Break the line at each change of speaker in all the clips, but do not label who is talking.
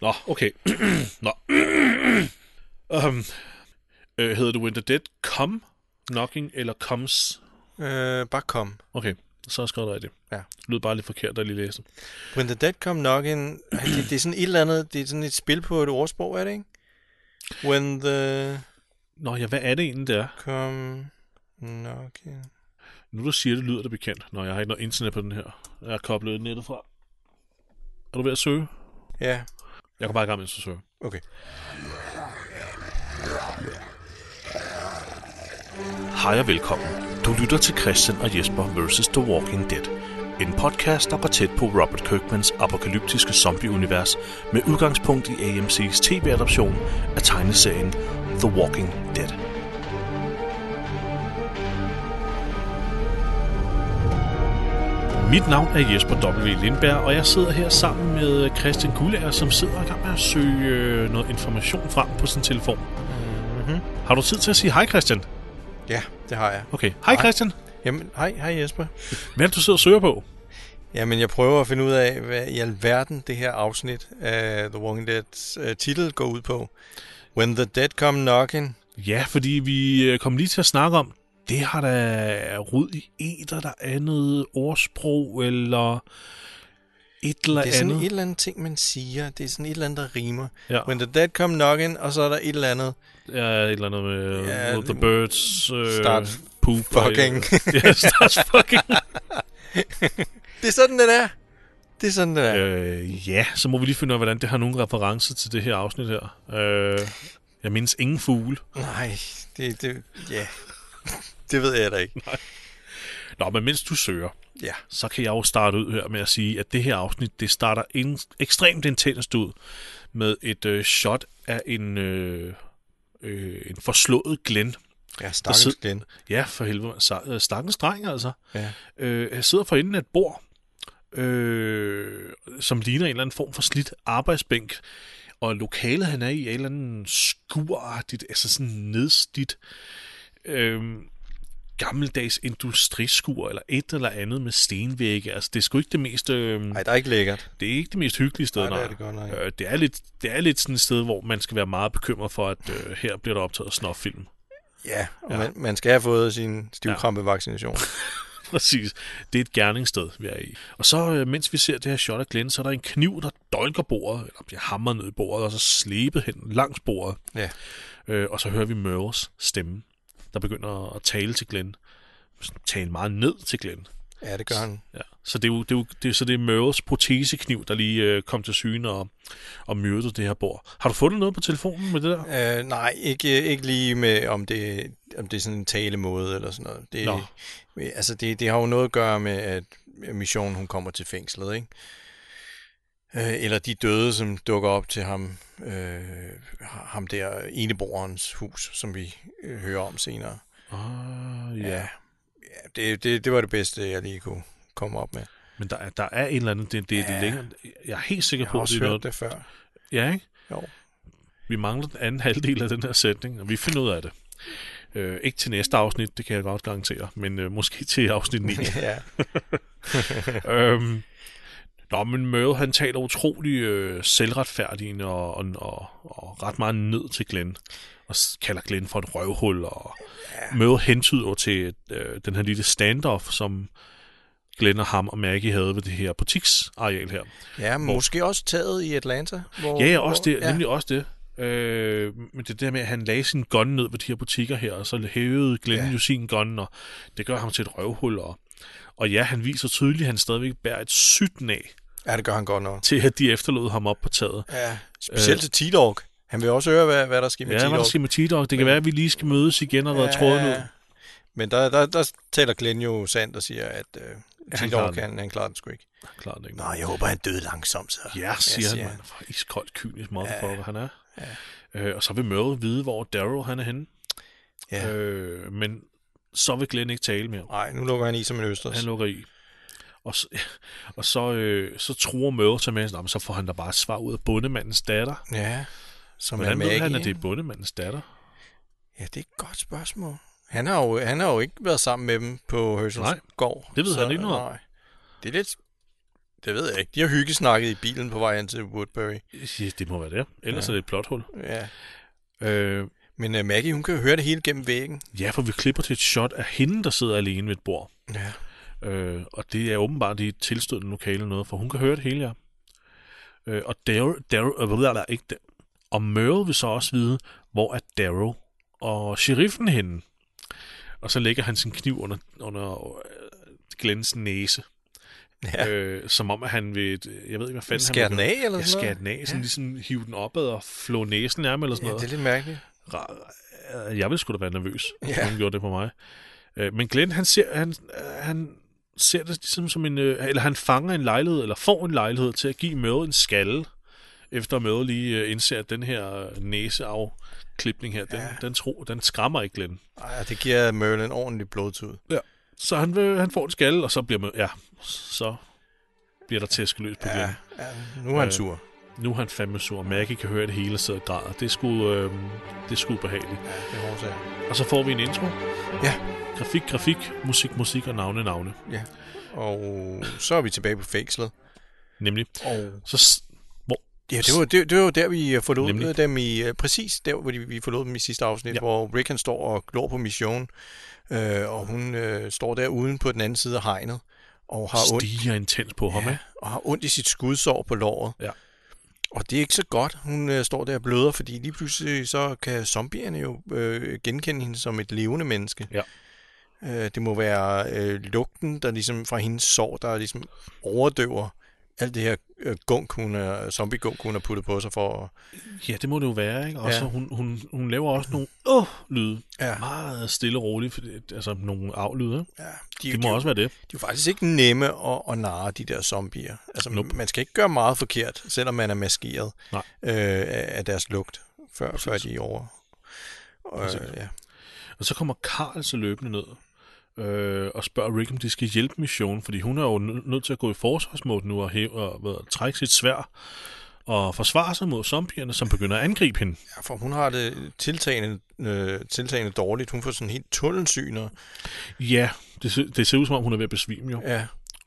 Nå, okay. Nå. um, øh, hedder When the Dead Come Knocking, eller Comes?
Øh, bare kom.
Okay, så har jeg skrevet rigtigt.
Ja.
Det lød bare lidt forkert, da jeg lige læste.
The Dead Come Knocking, det, det er sådan et eller andet, det er sådan et spil på et ordsprog, er det ikke? When the
Nå ja, hvad er det egentlig, det er?
come knocking...
Nu du siger det, lyder det bekendt. Nå, jeg har ikke noget internet på den her. Jeg har koblet nettet fra. Er du ved at søge?
Ja,
Jeg kan bare i gang med søge.
okay.
Hej og velkommen. Du lytter til Christian og Jesper vs. The Walking Dead. En podcast, der går tæt på Robert Kirkmans apokalyptiske zombie-univers med udgangspunkt i AMC's tv-adoption af tegneserien The Walking Dead. Mit navn er Jesper W. Lindberg, og jeg sidder her sammen med Christian Kullager, som sidder i gang med at søge øh, noget information frem på sin telefon.
Mm-hmm.
Har du tid til at sige hej, Christian?
Ja, det har jeg.
Okay. Hej,
Hej.
Christian.
Jamen, hej, hej Jesper.
Hvad er det, du sidder og søger på?
Jamen, jeg prøver at finde ud af, hvad i alverden det her afsnit af The Walking Dead's uh, titel går ud på. When the Dead Come Knocking.
Ja, fordi vi øh, kom lige til at snakke om, det har da rod i eter, der er noget ordsprog, eller et eller
Det er sådan
andet.
et eller andet ting, man siger. Det er sådan et eller andet, der rimer.
Ja,
When the Dead Come Knocking, og så er der et eller andet.
ja, et eller andet med
Ja,
ja, The Birds, øh,
start
poop.
fucking.
ja, start fucking.
Det er sådan, den er. Det er sådan, den er.
øh, ja, så må vi lige finde ud af, hvordan det har nogen reference til det her afsnit her. Øh, jeg mindes ingen fugle.
Nej, det, det, ja. Det ved jeg da ikke.
Nå, men mens du søger,
Ja.
så kan jeg jo starte ud her med at sige, at det her afsnit, det starter en, ekstremt intenst ud med et øh, shot af en, øh, øh, en forslået Glenn.
Ja, stakkels
sid-
Glenn.
Ja, for helvede, øh, stakkens dreng altså.
Ja.
Øh, jeg sidder for enden af et bord, øh, som ligner en eller anden form for slidt arbejdsbænk. Og lokalet, han er i, er et eller andet skuragtigt, altså sådan nedslidt, øh, gammeldags industriskur, eller et eller andet med stenvægge. Altså, det er sgu ikke det mest, øh,
Nej, der er ikke lækkert.
det er ikke det mest hyggelige sted,
Nej, det er det godt nok.
Øh, det, er lidt, det er lidt sådan et sted, hvor man skal være meget bekymret for, at øh, her bliver der optaget snoffilm.
Ja, og
Ja.
Man, man skal have fået sin stivkrampevaccination.
Præcis. Det er et gerningssted, vi er i. Og så, øh, mens vi ser det her shot af Glenn, så er der en kniv, der dolker bordet, eller bliver hamret ned i bordet, og så slæbet hen langs bordet.
Ja.
Øh, og så hører vi Møres stemme, der begynder at tale til Glenn. Tale meget ned til Glenn.
Ja, det gør han.
Ja. Så det er jo, det er jo det, er- så det er Møres protesekniv, der lige øh, kom til syne og, og myrdede det her bord. Har du fundet noget på telefonen med det der?
Øh, nej, ikke, ikke lige med, om det, om det er sådan en talemåde eller sådan noget. Det,
Nå.
altså, det, det har jo noget at gøre med, at missionen hun kommer til fængslet, ikke? Øh, eller de døde, som dukker op til ham, øh, ham der eneboerens hus, som vi øh, hører om senere.
Ah, ja.
ja det, det, det var det bedste, jeg lige kunne komme op med.
Men der er, der er en eller anden, det, det er
ja.
længere. Jeg er helt sikker
Jeg
på, at det er
hørt
noget.
det før.
Ja, ikke?
Jo.
Vi mangler den anden halvdel af den her sætning, og vi finder ud af det. Øh, ikke til næste afsnit, det kan jeg godt garantere, men øh, måske til afsnit 9.
ja.
øhm, nå, men Merle, han taler utrolig øh, selvretfærdigende og, og, og, og ret meget ned til Glenn, og kalder Glenn for et røvhul, og ja. Merle hentyder til øh, den her lille standoff, som Glenn og ham og Maggie havde ved det her butiksareal her.
ja, måske også taget i Atlanta. Hvor,
Ja, ja, også det,
hvor,
ja. nemlig også det. Øh, men det der med, at han lagde sin gun ned ved de her butikker her, og så hævede Glenn
ja.
jo sin gun, og det gør ham til et røvhul. Og, og ja, han viser tydeligt, at han stadigvæk bærer et sygt af
Ja, det gør han godt nok.
til, at de efterlod ham op på taget.
Ja, specielt øh, til T-Dog. Han vil også høre, hvad, hvad der sker med
Ja, hvad der
T-Dog.
skal med T-Dog? Det kan være, at vi lige skal mødes igen og redde tråden ud.
Men der, der, der taler Glenn jo sandt og siger, at øh,
han klarer
T-Dog
den.
kan, han klarer den sgu ikke.
Klart ikke.
Nå, jeg håber, han døde langsomt, så.
Ja, siger
siger
han. For iskoldt, kynisk måde
Ja.
han er.
Ja.
Øh, og så vil Merle vide, hvor Daryl han er henne.
Ja.
Øh, men så vil Glenn ikke tale mere.
Nej, nu lukker han i som en østers.
Han lukker i. Og så, og så, øh, så tror Møre sig med, at så får han da bare et svar ud af bondemandens datter.
Ja, som
Hvordan
er
ved han, at det er bondemandens datter?
Ja, det er et godt spørgsmål. Han har jo, han har jo ikke været sammen med dem på Hørsels
Nej,
gård.
det ved han ikke noget.
Nej. Det er lidt Det ved jeg ikke. De har hyggesnakket i bilen på vej hen til Woodbury.
Det må være det. Ellers ja. er det et plothul.
Ja.
Øh,
Men uh, Maggie, hun kan jo høre det hele gennem væggen.
ja, for vi klipper til et shot af hende, der sidder alene ved et bord.
Ja.
Øh, og det er åbenbart i et tilstødende lokale noget, for hun kan høre det hele, ja. Øh, og Daryl, Daryl, øh, hvad der ikke og Merle vil så også vide, hvor er Daryl og sheriffen henne. Og så lægger han sin kniv under, under øh, Glens næse.
ja.
Øh, som om, at han vil, jeg ved ikke, hvad fanden
Skære
han
den
vil
af, eller.
Ja,
sådan noget?
den af, sådan ligesom hive den opad og flå næsen af eller sådan
Ja,
noget.
det er lidt mærkeligt.
Øh, Jeg ville sgu da være nervøs, hvis
Ja.
nogen gjorde det på mig. Øh, Men Glenn, han ser, han, han ser det ligesom som en... øh, Eller han fanger en lejlighed, eller får en lejlighed til at give Møde en skalle, efter Møde lige øh, indser, at den her næseafklipning her, den,
Ja.
den, tro, den skræmmer ikke Glenn.
Ej, det giver Merlin en ordentlig blodtud.
Så han, vil, han får en skalle, og så bliver Møde, ja, så bliver der tæskeløs på Glenn.
Ja, ja, nu er han
Øh,
sur.
Nu er han fandme sur. Maggie kan høre det hele og sidder og græder. Det er sgu, øh, det er sgu behageligt.
Ja, det er hårdt.
Og så får vi en intro.
Ja.
Grafik, grafik, musik, musik og navne, navne.
Ja. Og så er vi tilbage på fængslet.
Nemlig.
Og
Så s-
ja, det var, det, det var der, vi øh, forlod
Nemlig.
dem i... øh, Præcis der, hvor de, vi forlod dem i sidste afsnit,
Ja.
hvor Rick han står og glor på mission, øh, og hun øh, står der uden på den anden side af hegnet, og har ondt,
stiger intens på ham,
ja, og har ondt i sit skudsår på låret.
Ja.
Og det er ikke så godt, hun øh, står der og bløder, fordi lige pludselig så kan zombierne jo øh, genkende hende som et levende menneske.
Ja.
Øh, det må være øh, lugten, der ligesom fra hendes sår, der ligesom overdøver alt det her øh, gunk, hun er, zombie-gunk, hun har puttet på sig for.
Ja, det må det jo være, ikke? Og
Ja.
så hun, hun, hun laver også nogle åh-lyde.
Ja.
Meget stille og roligt. fordi- Altså nogle aflyde?
Ja,
Det må også være det.
De er jo faktisk ikke nemme at, at narre, de der zombier. Altså,
Nope.
man skal ikke gøre meget forkert, selvom man er maskeret
Nej.
øh, af deres lugt, før, før de er over. Og,
Præcis.
ja.
Og så kommer Karl så løbende ned øh, og spørger Rick, om de skal hjælpe missionen, fordi hun er jo nø- nødt til at gå i forsvarsmål nu og, hæve, og hvad, trække sit svær og forsvare sig mod zombierne, som begynder at angribe hende.
ja, for hun har det tiltagende, øh, tiltagende dårligt. Hun får sådan helt tunnelsyn. Og,
Ja, det, det ser ud som om, hun er ved at besvime jo.
ja,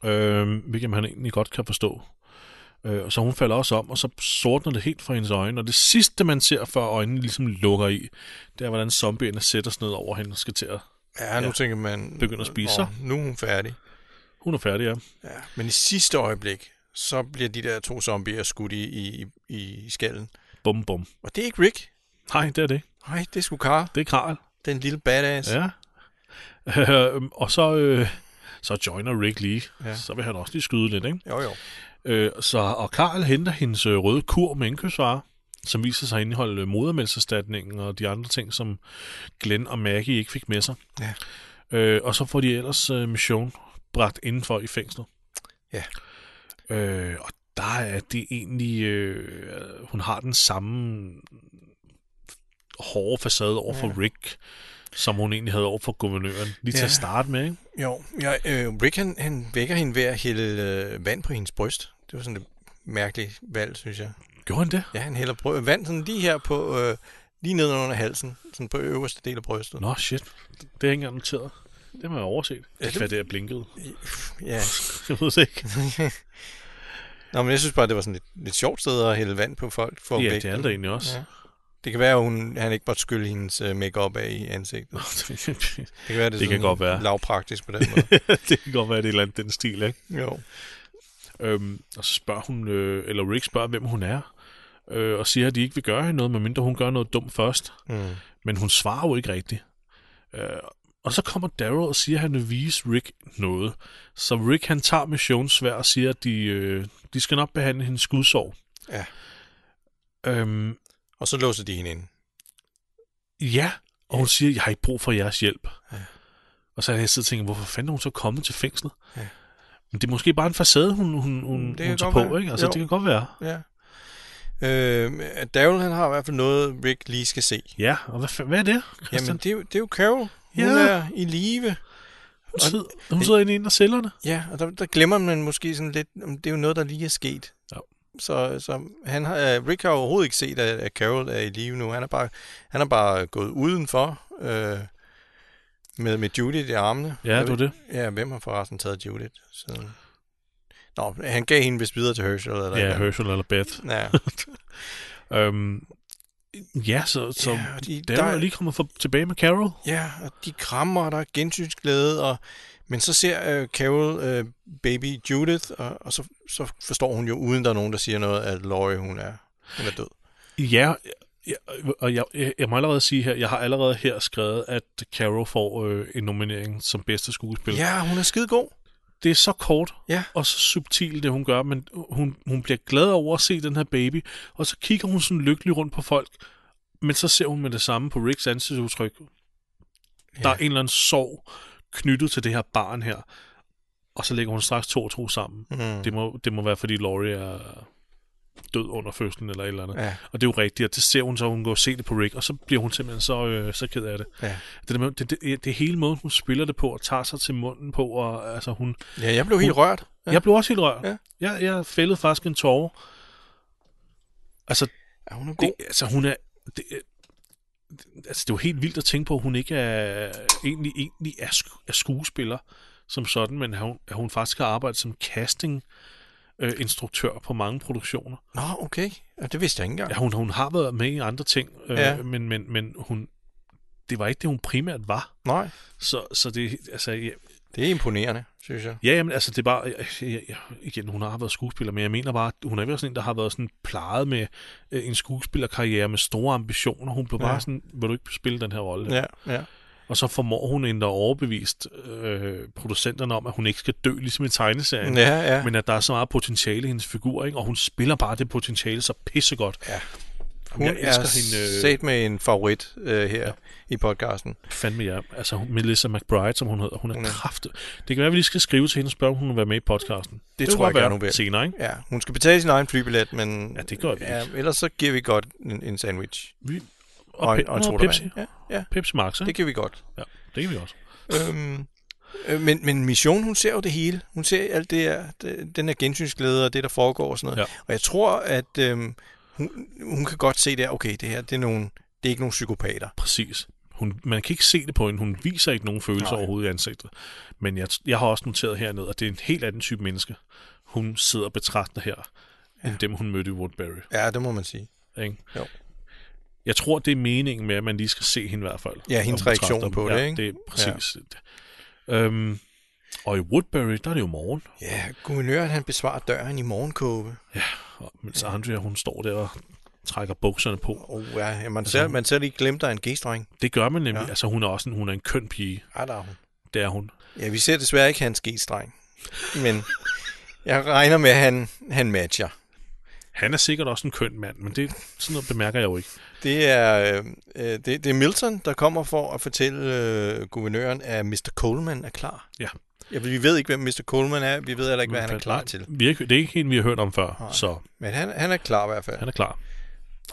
øh, hvilket man egentlig godt kan forstå. Øh, så hun falder også om, og så sortner det helt fra hendes øjne, og det sidste, man ser, før øjnene ligesom lukker i, det er, hvordan zombierne sætter sig ned over hende og skal til at...
ja, nu
Ja.
tænker man...
Begynder at spise
"Nå, Nu er hun færdig.
Hun er færdig, ja.
Ja. Men i sidste øjeblik, så bliver de der to zombier skudt i, i, i, skallen.
Bum, bum.
Og det er ikke Rick.
Nej, det er det.
Nej, det er sgu Carl.
Det er Karl.
Den lille badass.
Ja. Øh, og så, øh, så joiner Rick lige. Ja.
Ja.
Så vil han også lige skyde lidt, ikke?
Jo, jo.
Øh, så, og Karl henter hendes øh, røde kur med indkøbsvarer, som viser sig at indeholde modermælserstatningen og de andre ting, som Glenn og Maggie ikke fik med sig.
Ja.
Øh, og så får de ellers øh, mission bragt indenfor i fængslet.
Ja.
Øh, og der er det egentlig... Øh, hun har den samme hårde facade over for
Ja.
Rick, som hun egentlig havde over for guvernøren. Lige til
Ja.
at starte med, ikke?
Jo, ja, øh, Rick han, han vækker hende ved at hælde øh, vand på hendes bryst. Det var sådan et mærkeligt valg, synes jeg.
Gjorde han det?
Ja, han hælder brø- vand sådan lige her på, øh, lige ned under halsen, sådan på øverste del af brystet.
Nå, shit. Det er ikke engang noteret. Det må jeg overset. Det
Ja, det-
være, det er blinket.
Ja,
Jeg ved det ikke.
Nå, men jeg synes bare, det var sådan et lidt sjovt sted at hælde vand på folk. For
Ja, det er det egentlig også.
Ja. Det kan være, at hun, han ikke måtte skylle hendes uh, makeup af i ansigtet. Det kan være, det,
Det kan godt være.
lavpraktisk på den måde.
det kan godt være, det er et eller andet den stil, ikke?
jo.
Øhm, og så spørger hun, øh, eller Rick spørger, hvem hun er, øh, og siger, at de ikke vil gøre hende noget, medmindre hun gør noget dumt først.
Mm.
Men hun svarer jo ikke rigtigt. Øh, og så kommer Daryl og siger, at han vil vise Rick noget. Så Rick han tager missionsvær og siger, at de, øh, de skal nok behandle hendes skudsår.
Ja.
Øhm,
Og så låser de hende ind.
ja, og hun siger, jeg har ikke brug for jeres hjælp.
Ja.
Og så har jeg siddet og tænkt, hvorfor fanden er hun så kommet til fængslet?
Ja.
Men det er måske bare en facade, hun, hun, hun,
Det
hun tager på,
være.
ikke? Altså,
Jo.
det kan godt være.
Ja. Øh, Daryl, han har i hvert fald noget, Rick lige skal se.
Ja, og hvad, hvad er det, Christian?
Jamen, det er, jo, det er jo Carol. Hun
Ja.
er i live.
hun, sidder, hun sidder inde i en af cellerne.
Ja, og der, der glemmer man måske sådan lidt, om det er jo noget, der lige er sket.
Ja.
Så, så han har, øh, Rick har overhovedet ikke set, at, Carol er i live nu. Han er bare, han er bare gået udenfor øh, med, med Judith i armene.
Ja,
Jeg
det var
ved-
det.
Ja, hvem har forresten taget Judith? Så... Nå, han gav hende vist videre til Herschel. Eller
Ja, Herschel eller Beth.
Ja,
Øhm, ja, så, så
ja, de,
der er jo lige kommet for, tilbage med Carol.
Ja, og de krammer, og der er gensynsglæde, og, men så ser øh, Carol øh, baby Judith, og, og så, så forstår hun jo, uden der er nogen, der siger noget, at Laurie, hun er, hun er død.
Ja, ja og jeg, jeg, jeg må allerede sige her, jeg har allerede her skrevet, at Carol får øh, en nominering som bedste skuespiller.
Ja, hun er skide god.
Det er så kort
Ja.
og så subtilt, det hun gør, men hun, hun bliver glad over at se den her baby, og så kigger hun sådan lykkelig rundt på folk, men så ser hun med det samme på Ricks ansigtsudtryk. Der er en eller anden sorg knyttet til det her barn her, og så lægger hun straks to og to sammen.
Mm.
Det må, det må være, fordi Laurie er død under fødslen eller et eller andet.
Ja,
Og det er jo rigtigt, og det ser hun så, hun går og se det på Rick, og så bliver hun simpelthen så, øh, så ked af det.
ja.
Det, det, det, det hele måden, hun spiller det på, og tager sig til munden på, og altså hun...
ja jeg blev helt rørt.
Ja. Jeg blev også helt rørt.
Ja.
Jeg, jeg fældede faktisk en tårer. Altså,
Ja, hun er god.
det, altså hun er... Det, altså, det er jo helt vildt at tænke på, at hun ikke er, egentlig, egentlig er, er skuespiller som sådan, men at hun, at hun faktisk har arbejdet som casting øh, instruktør på mange produktioner.
Nå, okay. Ja, det vidste jeg ikke engang.
Ja, hun, hun har været med i andre ting, øh,
Ja.
men, men, men hun, det var ikke det, hun primært var.
Nej,
Så, så det, altså, ja,
det er imponerende, synes jeg.
ja, jamen, altså, det er bare, ja, ja, igen, hun har været skuespiller, men jeg mener bare, hun er vel sådan en, der har været sådan plejet med øh, en skuespillerkarriere med store ambitioner. Hun blev
Ja.
bare sådan, vil du ikke spille den her rolle?
Ja, ja.
Og så formår hun endda overbevist øh, producenterne om, at hun ikke skal dø, ligesom i tegneserien.
Ja, ja.
Men at der er så meget potentiale i hendes figur, ikke? og hun spiller bare det potentiale så pissegodt.
Ja. Hun
jeg elsker
er
hende, øh,
sat med en favorit øh, her
Ja.
i podcasten.
Fandme ja. Altså Melissa McBride, som hun hedder, hun er,
er-
kraftet. Det kan være, at vi lige skal skrive til hende og spørge, om hun vil være med i podcasten. Det,
tror
kunne
jeg gerne, hun vil.
Senere, ikke?
Ja, hun skal betale sin egen flybillet, men...
Ja, det gør vi
Ja, ellers så giver vi godt en, en sandwich.
Vi,
Og,
og,
og en sodavand.
Pepsi.
Ja, ja,
Pepsi Max, ikke?
det kan vi godt.
Ja, det kan vi også.
Øhm, øh, men, men Mission, hun ser jo det hele. Hun ser alt det her, den her gensynsglæde og det, der foregår og sådan noget.
Ja.
Og jeg tror, at øhm, hun, hun kan godt se det her, okay, det her, det er, nogle, det er ikke nogen psykopater.
Præcis. Hun, man kan ikke se det på hende. Hun viser ikke nogen følelser
Nej.
overhovedet i ansigtet. Men jeg, jeg har også noteret hernede, at det er en helt anden type menneske, hun sidder og betragter her, ja. end dem, hun mødte i Woodbury.
Ja, det må man sige.
Ikke?
Jo.
Jeg tror, det er meningen med, at man lige skal se hende i hvert fald.
Ja, hendes reaktion på
ja,
det, ikke?
det er præcis. Ja. Øhm, og i Woodbury, der er det jo morgen.
Ja, guvernøren han besvarer døren i morgenkåbe.
Og mens Andrea, hun står der og trækker bukserne på.
Oh, ja, ja, man, ser, man ser lige glemt, der er en G-streng.
Det gør man nemlig. Ja.
Ja.
Altså, hun er også en, hun er en køn pige.
Ja, der er hun.
Det er hun.
Ja, vi ser desværre ikke hans G-streng. Men jeg regner med, at han, han matcher.
Han er sikkert også en køn mand, men det, sådan noget bemærker jeg jo ikke.
Det er, øh, øh, det, det er Milton, der kommer for at fortælle øh, guvernøren, at Mr. Coleman er klar.
Ja.
ja. Vi ved ikke, hvem Mr. Coleman er. Vi ved heller ikke, hvad han er klar til.
Vi er, det er ikke en, vi har hørt om før,
Nej.
så
Men han, han er klar i hvert fald.
han er klar.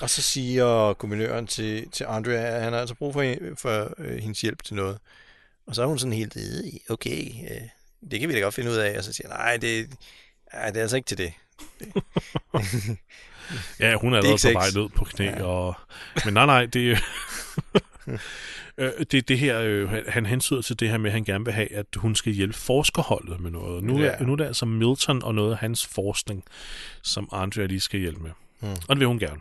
Og så siger guvernøren til, til Andrea, at han har altså brug for, for øh, hendes hjælp til noget. Og så er hun sådan helt, "Øh, okay, øh, det kan vi da godt finde ud af. Og så siger nej, det, ej, det er altså ikke til det.
Ja, hun er
er
allerede på vej ned på knæ.
Ja.
Og... Men nej, nej, det, øh, det, det her, øh, han- hensyder til det her med, at han gerne vil have, at hun skal hjælpe forskerholdet med noget. Nu, ja. Er, nu er det altså Milton og noget af hans forskning, som Andrea lige skal hjælpe med.
Hmm.
Og det vil hun gerne.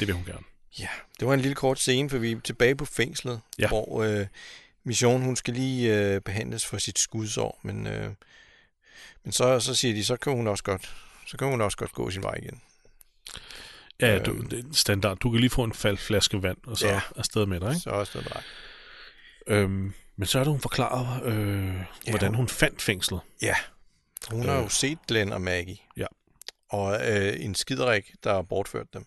Det vil hun gerne.
Ja, det var en lille kort scene, for vi er tilbage på fængslet,
ja.
hvor øh, Mission, hun skal lige øh, behandles for sit skudsår, men, øh, men så, så siger de, så kan hun også godt, så kan hun også godt gå sin vej igen.
Ja,
Øhm.
du, det er standard. Du kan lige få en fald flaske vand, og så ja. Afsted med dig. Ikke?
Så også det bare.
Øhm, men så er det, hun forklarer, øh,
Ja,
hvordan
hun-
fandt fængslet.
Ja, hun har jo
Øh.
set Glenn og Maggie.
Ja.
Og øh, en skiderik, der har bortført dem.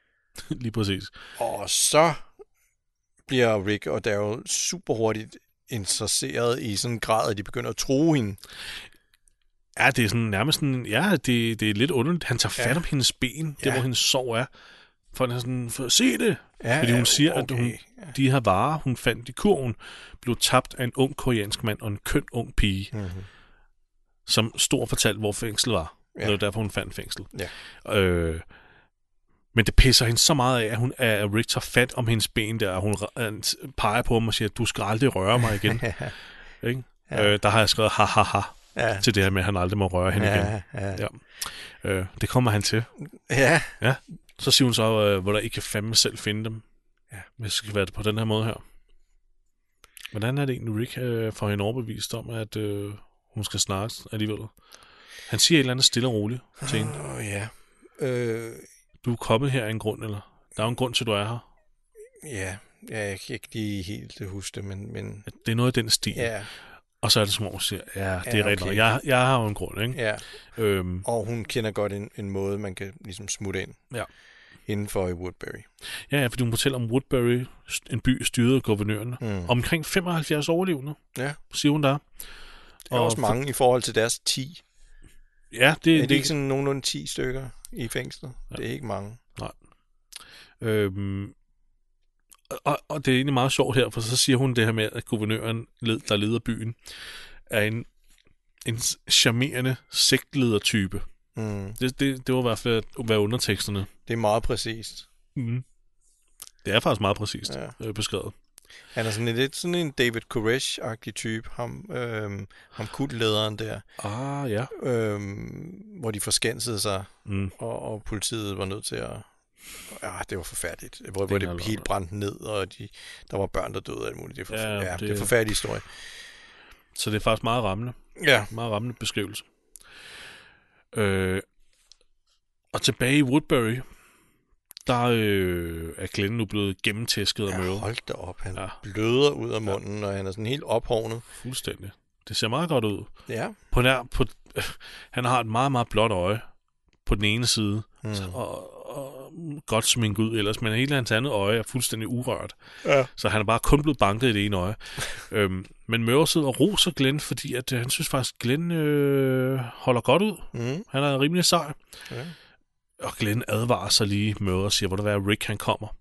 lige præcis.
Og så bliver Rick og Daryl super hurtigt interesseret i sådan en grad, at de begynder at tro hende.
Ja, det er sådan nærmest sådan, ja, det, det er lidt underligt. Han tager fat
Ja.
om hendes ben, ja. der
Ja.
hvor hendes sår er. For han er sådan, for se det.
Ja,
Fordi hun siger, at hun,
Ja.
de her varer, hun fandt i kurven, blev tabt af en ung koreansk mand og en køn ung pige,
Mm-hmm.
som stor fortalte, hvor fængslet var. Ja.
Ja.
Det var derfor, hun fandt fængslet.
Ja.
Øh, men det pisser hende så meget af, at, hun, at Rick tager fat om hendes ben der, og hun øh, peger på ham og siger, du skal aldrig røre mig igen. ikke?
Ja.
Øh, der har jeg skrevet ha ha ha.
Ja.
til det her med, at han aldrig må røre hende igen.
Ja, ja.
Ja. Øh, det kommer han til.
ja.
Så siger hun så, øh, hvor der ikke kan fandme selv finde dem. Ja, hvis det skal være det på den her måde her. Hvordan er det egentlig, Rick øh, får hende overbevist om, at øh, hun skal snakkes alligevel? Han siger et eller andet stille og roligt til hende.
Åh, oh, ja. Øh,
Du er kommet her af en grund, eller? Der er jo en grund til, at du er her.
ja. ja, jeg kan ikke lige helt huske det, men, men
Det er noget af den stil.
ja,
Og så er det som om, siger, ja, det er
Ja,
rigtigt.
okay.
Jeg, jeg har jo en grund, ikke?
ja.
Øhm,
Og hun kender godt en, en måde, man kan ligesom smutte ind
Ja.
indenfor i Woodbury.
ja, ja, fordi hun fortæller om Woodbury, en by styret af guvernøren.
Mm.
Omkring 75 overlevende,
Ja.
siger hun der.
Det er også mange i forhold til deres 10.
Ja, det,
Det, er
det,
det ikke sådan nogenlunde 10 stykker i fængslet?
Ja.
Det er ikke mange.
Øhm, og, og det er egentlig meget sjovt her, for så siger hun det her med, at guvernøren, led- der leder byen, er en, en charmerende sektledertype.
Mm.
Det, det, det var i hvert fald hvad underteksterne.
Det er meget præcist.
Mm. Det er faktisk meget præcist
Ja.
øh, beskrevet.
Han er sådan en, lidt sådan en David Koresh-agtig type, ham, øhm, ham kultlederen der,
Ah, ja.
øhm, hvor de forskansede sig,
Mm.
og, og politiet var nødt til at... Ja, det var forfærdeligt. Hvor, hvor
er
det helt brændte ned, og de, der var børn, der døde alt muligt. Det er, for,
Ja,
ja, ja, det...
det-
det er en forfærdelig historie.
Så det er faktisk meget rammende.
Ja.
Meget rammende beskrivelse. Øh, og tilbage i Woodbury, der øh, er Glenn nu blevet gennemtæsket af
ja
Merle.
hold da op. Han
Ja.
ja. bløder ud af munden, og han er sådan helt ophovnet.
Fuldstændig. Det ser meget godt ud.
Ja.
På nær, på, han har et meget, meget blåt øje på den ene side,
Mm.
og godt sminket ud ellers, men hele hans andet øje er fuldstændig urørt.
Ja.
Så han er bare kun blevet banket i det ene øje. øhm, men Møre sidder og roser Glenn, fordi at, øh, han synes faktisk, Glenn øh, holder godt ud.
Mm.
Han er rimelig sej.
Ja.
Og Glenn advarer sig lige Møre og siger, hvor der være Rick han kommer.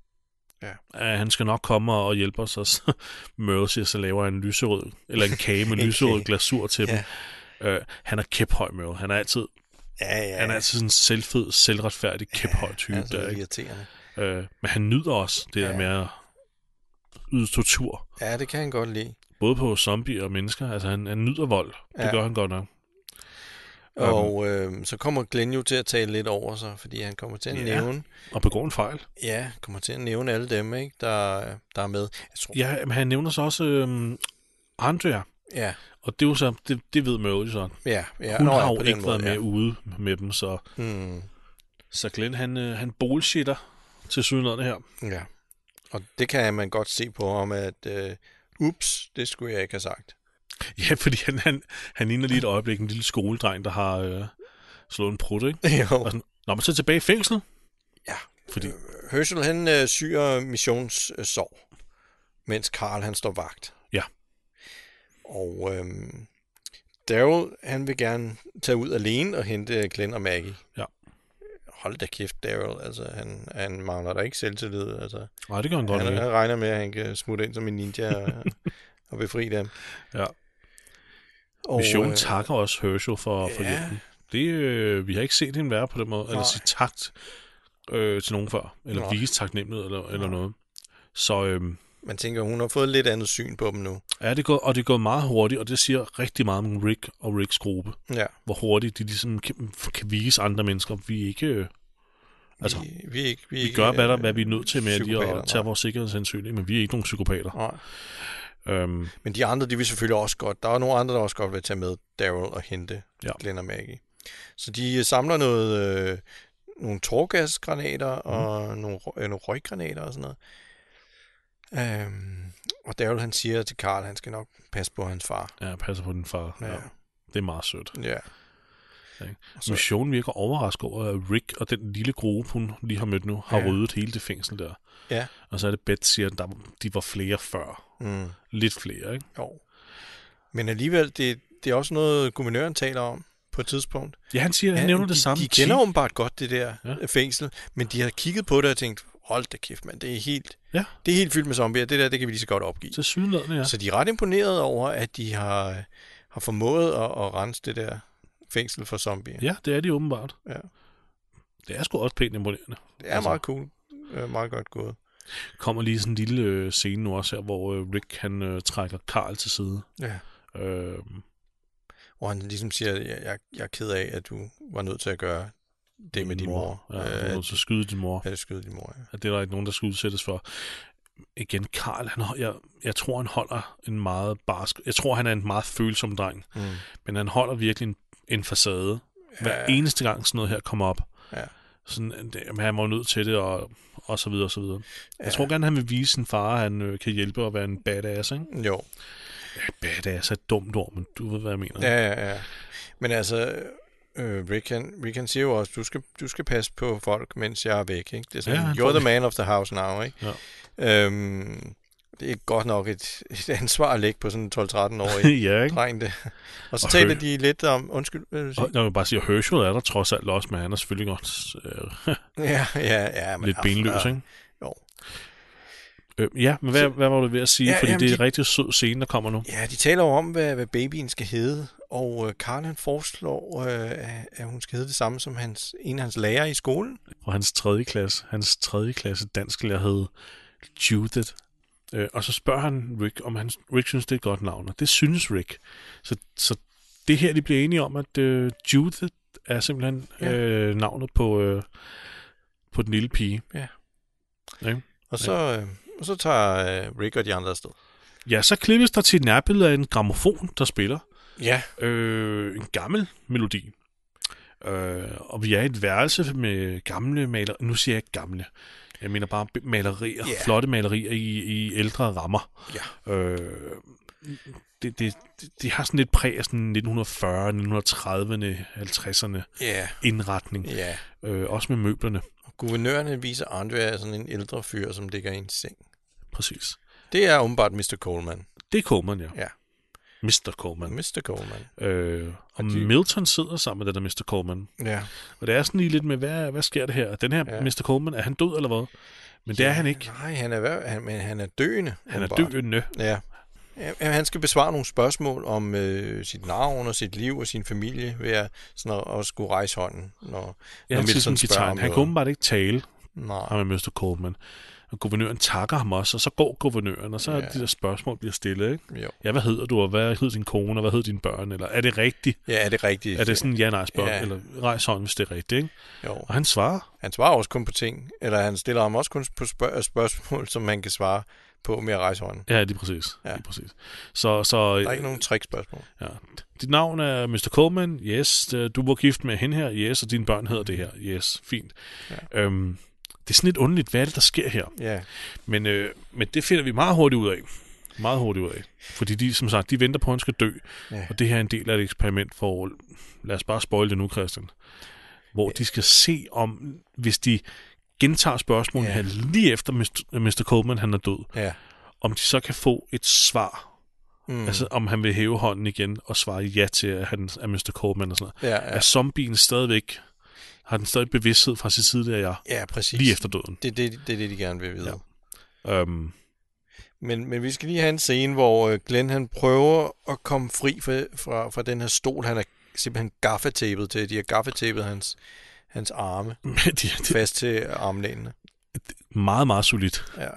Ja.
Uh, han skal nok komme og hjælpe os. Og så Møre siger, så laver en lyserød, eller en kage med lyserød glasur til
Ja.
dem. Uh, han er kæphøj Møre. Han er altid,
Ja, ja.
han er altid sådan en selvfed, selvretfærdig, kæphøj type.
altså,
der, ikke?
irriterende.
Uh, men han nyder også det
Ja.
der med at yde tortur.
Ja, det kan han godt lide.
Både på zombier og mennesker. Altså, han, han nyder vold. Det
Ja.
gør han godt nok.
Og øh, så kommer Glenn jo til at tale lidt over sig, fordi han kommer til at
Ja.
nævne,
Og begår en fejl.
ja, kommer til at nævne alle dem, ikke, der, der er med. Jeg tror,
Ja, men han nævner så også øhm, Andrea.
ja,
Og det er jo så, det, det ved Mørle jo så.
ja, ja.
Hun
Nå,
har jo ikke
måde,
været med
ja.
ude med dem, så,
Hmm,
så Glenn han, øh, han bullshitter til sydenlandet her.
ja. Og det kan man godt se på ham, at øh, ups, det skulle jeg ikke have sagt.
Ja, fordi han, han, han ligner lige et øjeblik en lille skoledreng, der har øh, slået en prut, ikke?
jo.
Og sådan, Nå, men så tilbage i fængslet.
Ja.
Fordi,
Herschel, han øh, syr missionssov, mens Karl, han står vagt. Og øhm, Daryl, han vil gerne tage ud alene og hente Glenn og Maggie.
Ja.
Hold da kæft, Daryl. Altså, han, han mangler da ikke selvtillid. Altså,
nej, det gør han godt
han, han regner med, at han kan smutte ind som en ninja og, og befri dem.
Ja.
Og,
Missionen
øh,
takker også Herschel for, for
ja.
hjælpen. Det, øh, vi har ikke set hende være på den måde, eller
Nej.
sige tak øh, til nogen før, eller
Nej.
vise taknemmelighed, eller, eller
Nej.
noget. Så øh,
Man tænker, hun har fået lidt andet syn på dem nu.
ja, det går, og det går meget hurtigt, og det siger rigtig meget om Rick og Ricks gruppe.
Ja.
Hvor hurtigt de ligesom kan, kan vise andre mennesker, vi er ikke... Øh, Altså,
vi, vi, ikke, vi,
vi
ikke,
gør, hvad, der,
øh,
hvad vi er nødt til med lige at tage
nej.
vores sikkerhedshensyn, ikke? men vi er ikke nogen psykopater.
Nej.
Øhm,
Men de andre, de vil selvfølgelig også godt. Der er nogle andre, der også godt vil tage med Daryl og hente
Ja.
Glenn og Maggie. Så de øh, samler noget, øh, nogle tårgasgranater
Mhm.
og nogle, øh, nogle røggranater og sådan noget. Øhm, og Daryl han siger til Karl, han skal nok passe på hans far.
ja, passer på din far. Ja.
Ja.
Det er meget sødt.
ja. Og
Så... Missionen virker overrasket over, at Rick og den lille gruppe, hun lige har mødt nu, har
Ja.
ryddet hele det fængsel der.
Ja.
Og så er det Beth siger, at der, de var flere før.
mm,
Lidt flere, ikke?
jo. Men alligevel, det, det er også noget, guvernøren taler om på et tidspunkt.
Ja, han siger, han
Ja,
nævner
de,
det samme.
De kender åbenbart godt det der
ja.
fængsel, men de har kigget på det og tænkt, hold da kæft, mand, det er helt,
Ja.
det er helt fyldt med zombier. Det der, det kan vi lige så godt opgive.
til sydenladende, ja.
Så de er ret imponeret over, at de har, har formået at, at rense det der fængsel for zombier.
Ja, det er de åbenbart.
Ja.
Det er sgu også pænt imponerende.
Det er
Altså-
meget cool. Øh, meget godt gået.
kommer lige sådan en lille øh, scene nu også her, hvor øh, Rick han øh, trækker Karl til side.
Ja.
Øh,
hvor han ligesom siger, jeg, jeg, jeg er ked af, at du var nødt til at gøre det med din mor.
Ja, du er
Øh,
til at skyde din mor.
at skyde din mor, ja.
At det er der ikke nogen, der skal udsættes for. Igen, Karl, han, jeg, jeg tror, han holder en meget barsk... Jeg tror, han er en meget følsom dreng.
Mm.
Men han holder virkelig en, en facade. Hver
Ja.
eneste gang sådan noget her kommer op.
Ja.
Sådan, at det- han var nødt til det, og, og så videre, og så videre. Jeg
Ja.
tror gerne, han vil vise sin far, at han øh, kan hjælpe at være en badass, ikke?
Jo,
Ja, badass er et dumt ord, men du ved, hvad jeg mener.
ja, ja, ja. Men altså, øh, Rick, han, Rick han siger jo også, du skal, du skal passe på folk, mens jeg er væk. Ikke? Det er sådan,
Ja,
you're the man of the house now. Ikke?
Ja.
Øhm, det er godt nok et, et ansvar at lægge på sådan en 12-13-årig
ja, ikke?
dreng. Det. Og så
Og
taler
hø-
de lidt om... Undskyld, hvad vil sige?
Og jeg vil bare sige, at Herschel er der trods alt også, men han er selvfølgelig godt øh,
Ja, ja, ja. Men,
lidt benløs,
ja,
ikke?
Jo.
Øh, ja, men hvad, hvad var du ved at sige?
Ja,
Ja, Fordi
jamen,
det er en
de-
rigtig sød scene, der kommer nu.
Ja, de taler jo om, hvad, hvad babyen skal hedde, og øh, Karl han foreslår, øh, at hun skal hedde det samme som hans, en af hans lærere i skolen.
Og hans tredje klasse, hans tredje klasse dansk lærer hed Judith. Øh, og så spørger han Rick, om han, Rick synes, det er et godt navn, og det synes Rick. Så, så det her, de bliver enige om, at øh, Judith er simpelthen
Ja.
øh, navnet på, øh, på den lille pige.
Og så, øh, og så tager øh, Rick og de andre afsted.
Ja, så klippes der til et nærbillede af en gramofon, der spiller.
Ja,
Øh, en gammel melodi. Øh, og vi er i et værelse med gamle malerier. Nu siger jeg ikke gamle. Jeg mener bare malerier. Yeah. Flotte malerier i, i ældre rammer.
Ja.
Øh, det, det, det, har sådan lidt præg af sådan 1940'erne, 1930'erne, 50'erne
ja,
indretning.
ja.
Øh, også med møblerne.
Og guvernøren viser Andre sådan en ældre fyr, som ligger i en seng.
Præcis.
Det er åbenbart Mr. Coleman.
Det er Coleman, ja.
Ja.
Mr. Coleman.
Mr. Coleman.
Øh, og
Og de-
Milton sidder sammen med den der Mr. Coleman.
Ja.
Og det er sådan lige lidt med, hvad, hvad sker der her? Den her
Ja.
ja. Mr. Coleman, er han død eller hvad? Men det er han ikke.
Nej, han er, han, men han er døende.
Han er
åbenbart.
døende.
Ja. Ja, Han skal besvare nogle spørgsmål om øh, sit navn og sit liv og sin familie ved at, sådan at, at skulle rejse hånden. Når,
Ja,
når
han,
Milton spørger om
han
noget.
åbenbart ikke tale,
Nej.
ham med Mr. Coleman. Og guvernøren takker ham også, og så går guvernøren, og så
Ja.
ja. de der spørgsmål bliver stillet, ikke?
Jo.
Ja, hvad hedder du, og hvad hedder din kone, og hvad hedder dine børn? Eller er det rigtigt?
Ja, er det rigtigt?
Er det sådan ja-nej spørgsmål?
Ja.
Eller rejs hånden, hvis det er rigtigt, ikke?
Jo.
Og han svarer.
Han svarer også kun på ting, eller han stiller ham også kun på spørg- spørgsmål, som man kan svare på med at rejse hånden.
Ja, lige præcis.
Ja.
Lige præcis. Så, så,
Der er ikke nogen trickspørgsmål.
Ja. Dit navn er Mr. Coleman. Yes. Øh, Du var gift med hende her. Yes. Og dine børn hedder det her. Yes. Fint.
Ja.
Øhm, det er sådan lidt underligt, hvad er det, der sker her?
Ja,
Men, øh, men det finder vi meget hurtigt ud af. Meget hurtigt ud af. Fordi de, som sagt, de venter på, at han skal dø.
ja.
Og det her er en del af et eksperiment for... Lad os bare spoil det nu, Christian. Hvor de skal se om, hvis de gentager spørgsmålet
Ja.
her lige efter Mr. Mr. Coleman han er død,
ja.
om de så kan få et svar
Mm.
Altså, om han vil hæve hånden igen og svare ja til, at han er Mr. Coleman og sådan noget.
ja,
Ja.
ja.
Er zombien stadigvæk, har den stadig bevidsthed fra sit tidligere jeg,
ja, præcis.
lige efter døden?
Det, det, det er det, de gerne vil vide. Ja.
Um,
Men, men vi skal lige have en scene, hvor øh, Glenn han prøver at komme fri fra, fra, fra den her stol, han er simpelthen gaffetapet til. De har gaffetapet hans, hans arme
de, de,
fast til armlænene.
meget, meget solidt.
Ja.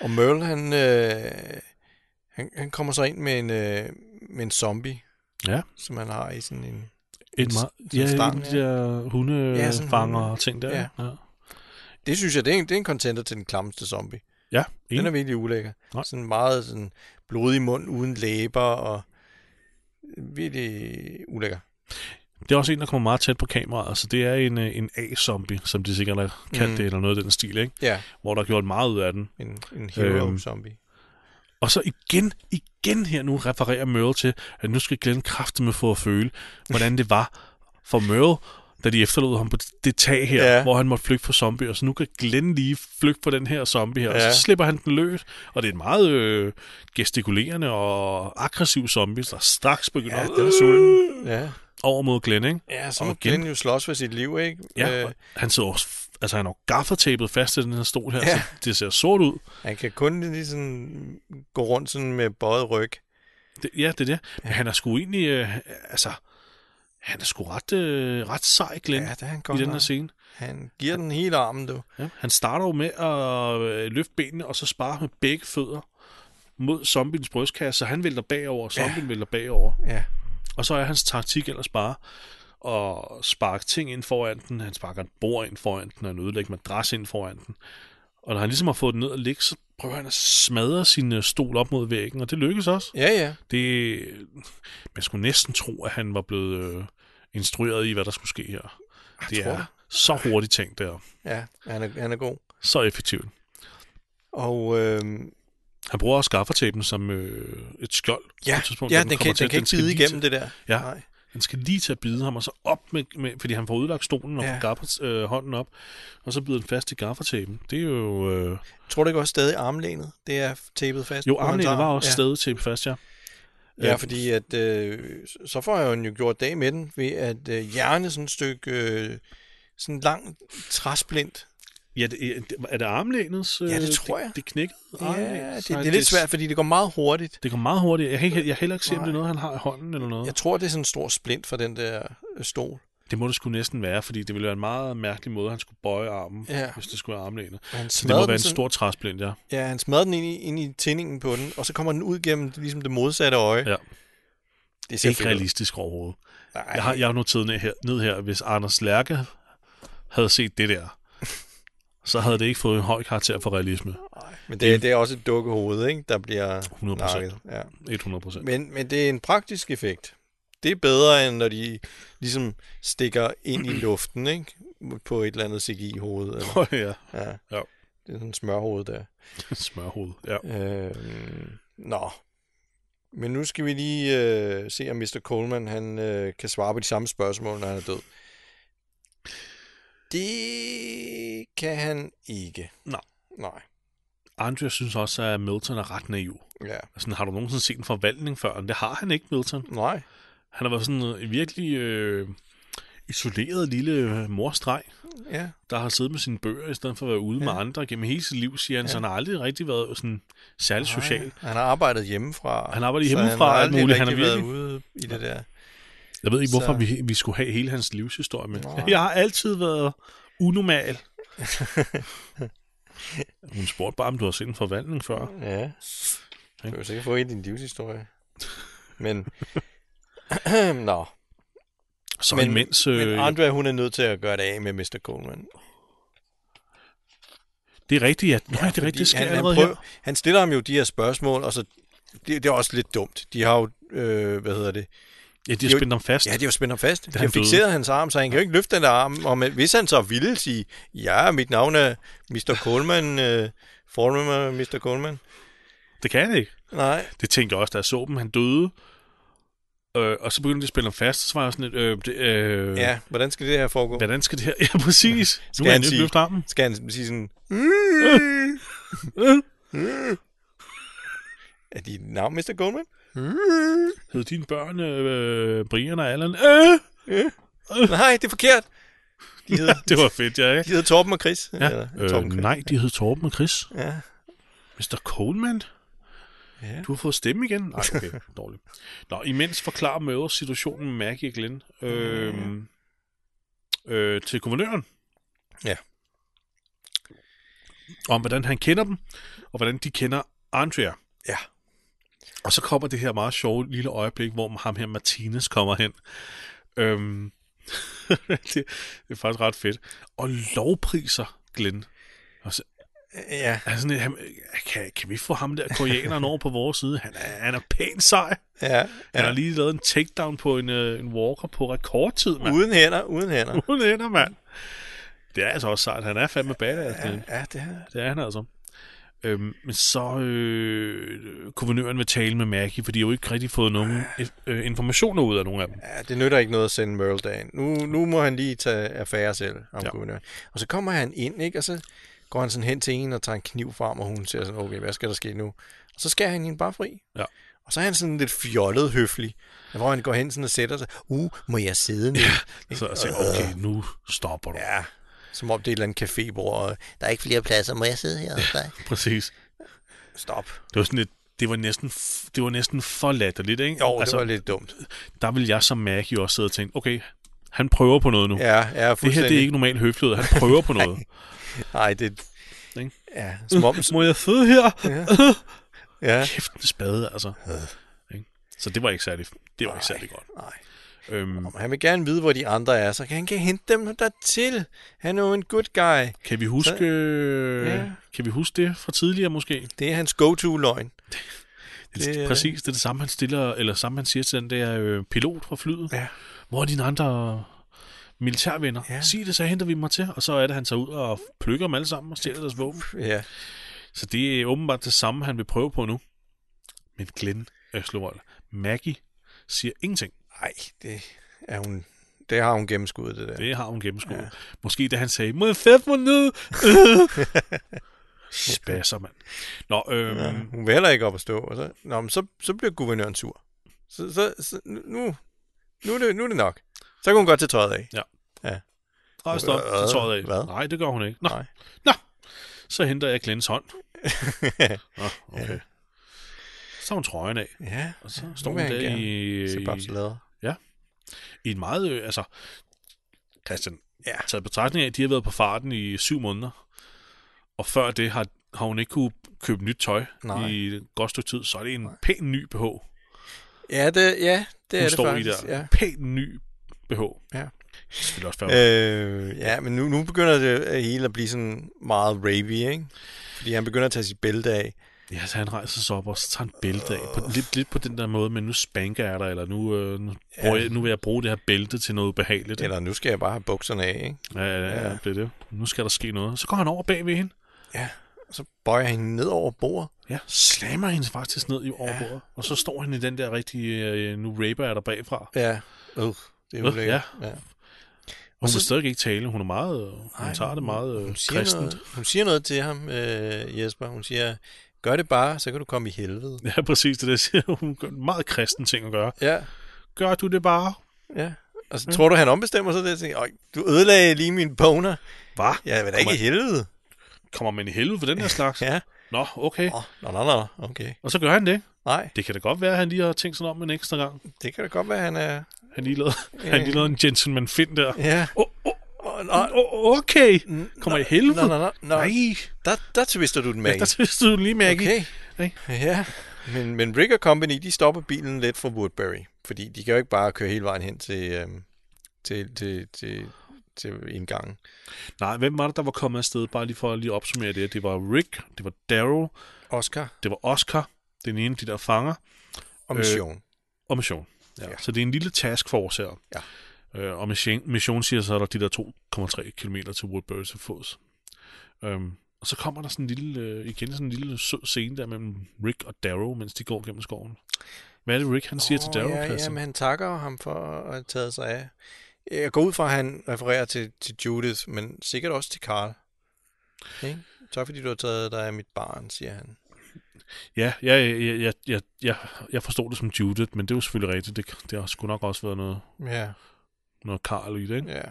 Og Merle, han, øh, han, han kommer så ind med en, øh, med en zombie,
Ja.
som han har i sådan en...
En
S-
meget, ja,
stang,
en af de der hundefanger
hunde.
og ting der.
Ja.
ja.
Det synes jeg, det er en, det er en contender til den klammeste zombie.
ja
Den er virkelig ulækker.
Nej.
Sådan meget sådan blodig mund uden læber og virkelig ulækker.
det er også en, der kommer meget tæt på kameraet. Altså, det er en, øh, en A-zombie, som de sikkert har kaldt
Mm.
det, eller noget af den stil, ikke?
Ja,
Hvor der er gjort meget ud af den.
en, en hero
Øhm.
zombie.
Og så igen, igen her nu refererer Merle til, at nu skal Glenn kræfte med få at føle, hvordan det var for Merle, da de efterlod ham på det tag her,
Ja.
hvor han måtte flygte fra zombier. Så nu kan Glenn lige flygte på den her zombie her, ja. Og så slipper han den løs. Og det er en meget øh, gestikulerende og aggressiv zombie, der straks begynder
Ja, den er sulten. Ja,
over mod Glenn, ikke?
ja så
Og
må
igen-
Glenn jo slås for sit liv, ikke?
Ja,
Øh,
han sidder også, altså han har gaffertapet fast i den her stol her,
Ja.
så det ser sort ud.
han kan kun lige sådan gå rundt sådan med bøjet ryg.
Det, ja, det er det. Men han er sgu egentlig, øh, altså, han er sgu ret, øh, ret sej, Glenn,
Ja, det er han
i
godt
den her scene.
Han giver den hele armen, du.
Ja. Han starter jo med at øh, løfte benene, og så spare med begge fødder mod zombiens brystkasse, så han vælter bagover, og zombien ja. vælter bagover.
Ja.
Og så er hans taktik ellers bare at sparke ting ind foran den. Han sparker et bord ind foran den, og en ødelægge madras ind foran den. Og når han ligesom har fået den ned og ligge, så prøver han at smadre sin øh, stol op mod væggen, og det lykkes også.
Ja, ja.
Det, man skulle næsten tro, at han var blevet øh, instrueret i, hvad der skulle ske her. Det
tror
er
det.
så hurtigt tænkt der.
Ja, han er, han er god.
Så effektivt.
Og øh,
Han bruger også gaffertapen som øh, et skjold.
ja,
på et tidspunkt,
ja
da
den, kan,
til,
den kan ikke bide igennem det der.
Ja.
Nej.
Den skal lige til at bide ham, og så op med, med fordi han får udlagt stolen og
Ja.
gaffer øh, hånden op, og så bider den fast i gaffertapen. Det er jo... Øh,
Tror du ikke også stadig armlænet? Det er tapet fast
jo, armlænet
arm?
var også
ja.
stadig tape fast, ja.
Ja,
Øh,
fordi at, øh, så får jeg jo gjort dag med den, ved at øh, hjerne sådan et stykke, øh, sådan en lang træsplint.
Ja, det, er- er det armlænets?
Ja, det tror jeg.
Det, det knækkede
Ja,
armlænet?
det,
Så
det er lidt svært, fordi det går meget hurtigt.
Det går meget hurtigt. Jeg kan, ikke, jeg heller ikke se, om det er noget, han har i hånden eller noget.
Jeg tror, det er sådan en stor splint for den der øh, stol.
Det må det skulle næsten være, fordi det ville være en meget mærkelig måde, han skulle bøje armen,
Ja.
hvis det skulle være armlænet. Så det må være en stor træsplint, ja.
Ja, han smadrer den ind i, ind i tændingen på den, og så kommer den ud gennem ligesom det modsatte øje.
Ja.
Det ser
Ikke realistisk overhovedet.
Nej,
Jeg har, jeg har noteret ned her, ned her, hvis Anders Lærke havde set det der, så havde det ikke fået en høj karakter for realisme.
nej, men det, er- det er også et dukkehoved, ikke? der bliver
100%.
nakket. Ja.
100 procent.
Men, men det er en praktisk effekt. Det er bedre, end når de ligesom stikker ind i luften, ikke? På et eller andet CGI-hoved. Eller,
ja,
ja.
Ja.
Det er sådan en smørhoved der.
smørhoved. Ja.
Øhm, nå. Men nu skal vi lige øh, se, om Mr. Coleman han, øh, kan svare på de samme spørgsmål, når han er død. Det kan han ikke.
Nej.
Nej.
Andre synes også, at Milton er ret naiv.
Ja.
Sådan, har du nogensinde set en forvandling før? Det har han ikke, Milton.
Nej.
Han har været sådan en virkelig øh, isoleret lille øh, morstreg,
Ja.
der har siddet med sine bøger, i stedet for at være ude ja. med andre gennem hele sit liv, siger han. Ja. Så han har aldrig rigtig været sådan særlig social.
Nej, Han har arbejdet hjemmefra.
Han arbejder
så
hjemmefra
han har
alt muligt. Han er
været
virkelig-
ude i det der.
Jeg ved ikke, hvorfor
Så-
vi, vi skulle have hele hans livshistorie med.
Nej.
Jeg har altid været unormal. Hun spurgte bare, om du har set en forvandling før.
Ja. Du kan jo sikkert få i din livshistorie. Men, nå.
Så
Men,
imens...
men
Øh,
Andrea, hun er nødt til at gøre det af med Mr. Coleman.
det er rigtigt, ja. Nej, det er rigtigt, det sker
han, han, prøver,
her.
han stiller ham jo de her spørgsmål, og så det, det er også lidt dumt. De har jo, øh, hvad hedder det?
Ja, de har spændt ham fast.
Ja, de har spændt ham fast. De
han
har
døde.
fixeret hans arm, så han kan jo ikke løfte den arm. Og men, hvis han så ville sige, ja, mit navn er Mr. Coleman, øh, fornummer Mr. Coleman.
Det kan han ikke.
Nej,
Det tænkte jeg også, da jeg så dem. Han døde. Øh, og så begyndte de at spænde ham fast. Så var jeg sådan lidt... Øh, det, øh,
ja, hvordan skal det her foregå?
Hvordan skal det her? Ja, præcis. Nu
Skal
kan
han
han løfte armen.
Skal han sige sådan... Er dit navn Mr. Coleman?
Hed dine børn øh, Brian og Allan? Øh!
Nej, det er forkert. De hedder,
Det var fedt, ja,
de
ikke?
hedder Torben og Chris.
Ja.
Eller,
Øh,
Torben Chris.
nej, de hed Torben og Chris.
Ja.
Mr. Coleman?
Ja.
Du har fået stemme igen? Nej, okay, dårligt. Nå, imens forklarer Møder situationen med Maggie og Glenn øh, øh, til guvernøren.
Ja.
Om hvordan han kender dem, og hvordan de kender Andrea.
Ja.
Og så kommer det her meget sjove lille øjeblik, hvor ham her Martinez kommer hen. Øhm, det, det er faktisk ret fedt. Og lovpriser Glenn. Og så,
Ja,
er sådan, lidt, han, kan, kan vi få ham der koreaneren over på vores side? Han er, han er pænt sej.
ja,
Han har
ja.
lige lavet en takedown på en, øh, en walker på rekordtid, mand.
Uden hænder, uden hænder.
Uden ender, mand. Det er altså også sejt. Han er fandme badass.
Ja,
Ja.
ja, det er
Det er han altså. Øhm, men så øh, guvernøren vil tale med Maggie, for de har jo ikke rigtig fået nogen øh, informationer ud af nogen af dem.
Ja, det nytter ikke noget at sende Merle derind. Nu, nu må han lige tage affære selv, om
Ja.
ja. guvernøren. Og så kommer han ind, ikke? Og så går han sådan hen til en og tager en kniv frem, og hun siger sådan, okay, hvad skal der ske nu? Og så skærer han hende bare fri.
Ja.
Og så er han sådan lidt fjollet høflig, hvor han går hen sådan og sætter sig. Uh, må jeg sidde nu?
Så jeg siger, okay, nu stopper du.
ja, som om det er et eller andet cafébord. Og der er ikke flere pladser, må jeg sidde her hos dig?
Præcis.
Stop.
Det var sådan lidt, det var næsten, det var næsten for latterligt, ikke?
Jo, altså, det var lidt dumt.
Der vil jeg som Maggie også sidde og tænke, okay, han prøver på noget nu.
Ja, ja,
det her, det er ikke normalt høflighed. Han prøver på noget.
Nej, det...
Ikke?
Ja, som om...
Må jeg sidde her?
ja. ja.
Kæft en spade, altså. Ikke? Så det var ikke særlig, det var
Nej.
ikke særlig godt.
Nej.
Øhm,
han vil gerne vide, hvor de andre er, så han kan hente dem der til. Han er jo en good guy.
kan vi huske,
Så-
øh,
Ja.
kan vi huske det fra tidligere måske?
Det er hans go-to-løgn.
Det,
Det
det
er-
præcis, det er det samme, han stiller, eller samme han siger til den der øh, pilot fra flyet.
Ja.
Hvor er dine andre militærvenner?
Ja.
Sig det, så henter vi mig til. Og så er det, han tager ud og plukker dem alle sammen og stjæler deres våben.
Ja.
Så det er åbenbart det samme, han vil prøve på nu. Men Glenn Øslevold, Maggie, siger ingenting.
Nej, det er hun... Det har hun gennemskuddet, det der.
Det har hun gennemskuet.
Ja.
Ja. Måske da han sagde, må jeg sætte mig ned? Spasser, mand. Nå, øhm,
Ja,
ja.
hun vil heller ikke op at stå. Og så, nå, men så, så bliver guvernøren sur. Så, så, så nu, nu, er det, nu er det nok. Så kan hun godt tage tøjet af.
rejst op
Øh,
til tøjet af.
hvad?
Nej, det gør hun ikke. Nå,
Nej.
Nå. så henter jeg Glens hånd. Nå, okay. Så tager hun trøjen af,
ja,
og så står hun der i,
se babselader.
I en meget, øh, altså, Christian,
Ja.
taget betragtning af, at de har været på farten i syv måneder, og før det har, har hun ikke kunne købe nyt tøj
Nej.
i et godt stykke tid, så er det en pæn ny BH, hun
Ja, det, ja, det er det
står
faktisk.
i der.
Ja.
Pæn ny BH.
Ja.
Det også fair.
Øh, ja, men nu, nu begynder det hele at blive sådan meget ravey, ikke? Fordi han begynder at tage sit bælte af.
Ja, så han rejser sig op og så tager en bælte af. På, lidt, lidt på den der måde, men nu spanker jeg dig, eller nu, øh, nu, bruger jeg, nu vil jeg bruge det her bælte til noget behageligt.
Eller nu skal jeg bare have bukserne af, ikke?
Ja, ja, ja,
Ja.
ja, det er det. Nu skal der ske noget. Så går han over bag ved hende.
Ja. Og så bøjer han ned over bordet.
Ja, slammer hende faktisk ned i over
Ja.
bordet. Og så står han i den der rigtige, øh, nu raper jeg der bagfra.
Ja. Øh, det er
Øh,
ulækkert. ja.
Hun
så-
vil stadig ikke tale. Hun er meget, øh, hun
Nej,
tager det meget
hun siger,
kristent.
noget, hun siger noget til ham, øh, Jesper. Hun siger, gør det bare, så kan du komme i helvede.
Ja, præcis det der siger hun. Meget kristen ting at gøre.
Ja,
Gør du det bare?
ja. Og så tror du, han ombestemmer sig det? Tænker, "Øj, du ødelagde lige min boner.
Hvad?
Jeg vil da ikke i helvede.
Kommer man i helvede for den her slags?
Ja.
Nå, okay.
Nå, nå, nå, nå, okay.
Og så gør han det.
Nej,
Det kan da godt være, at han lige har tænkt sig om en ekstra gang.
det kan da godt være, han er...
Han lige lavede, han lige lavede en gentleman find der.
Ja.
Oh, oh,
nå,
okay. Kommer i helvede.
Nå, nå, nå, nå.
Nej,
Der, der twister du den,
ja,
Maggie.
der tvistede du lige, Maggie.
Okay. Ja, men, men Rick og Company, de stopper bilen lidt fra Woodbury. Fordi de kan jo ikke bare køre hele vejen hen til, øhm, til, til, til, til indgangen.
Nej, hvem var det, der var kommet afsted? Bare lige for at lige opsummere det. Det var Rick, det var Daryl,
Oscar
det var Oscar, den ene af de der fanger,
og
Øh,
Mission.
og Mission. Ja.
Ja.
Så det er en lille taskforce her.
Ja.
Øh, og Mission, Mission siger så, at der er de der 2,3 km til Woodbury til fods. Øhm, og så kommer der sådan en lille, øh, igen sådan en lille sød scene der mellem Rick og Darrow, mens de går gennem skoven. Hvad er det, Rick han siger til Darrow,
ja, ja,
Christian?
men han takker ham for at have taget sig af. Jeg går ud fra, at han refererer til, til Judith, men sikkert også til Carl. Okay? Tak fordi du har taget dig af mit barn, siger han.
Ja, ja, ja, ja, ja, ja, jeg forstod det som Judith, men det er jo selvfølgelig rigtigt. Det, det har sgu nok også været noget,
Ja,
noget Karl i det, ikke?
ja,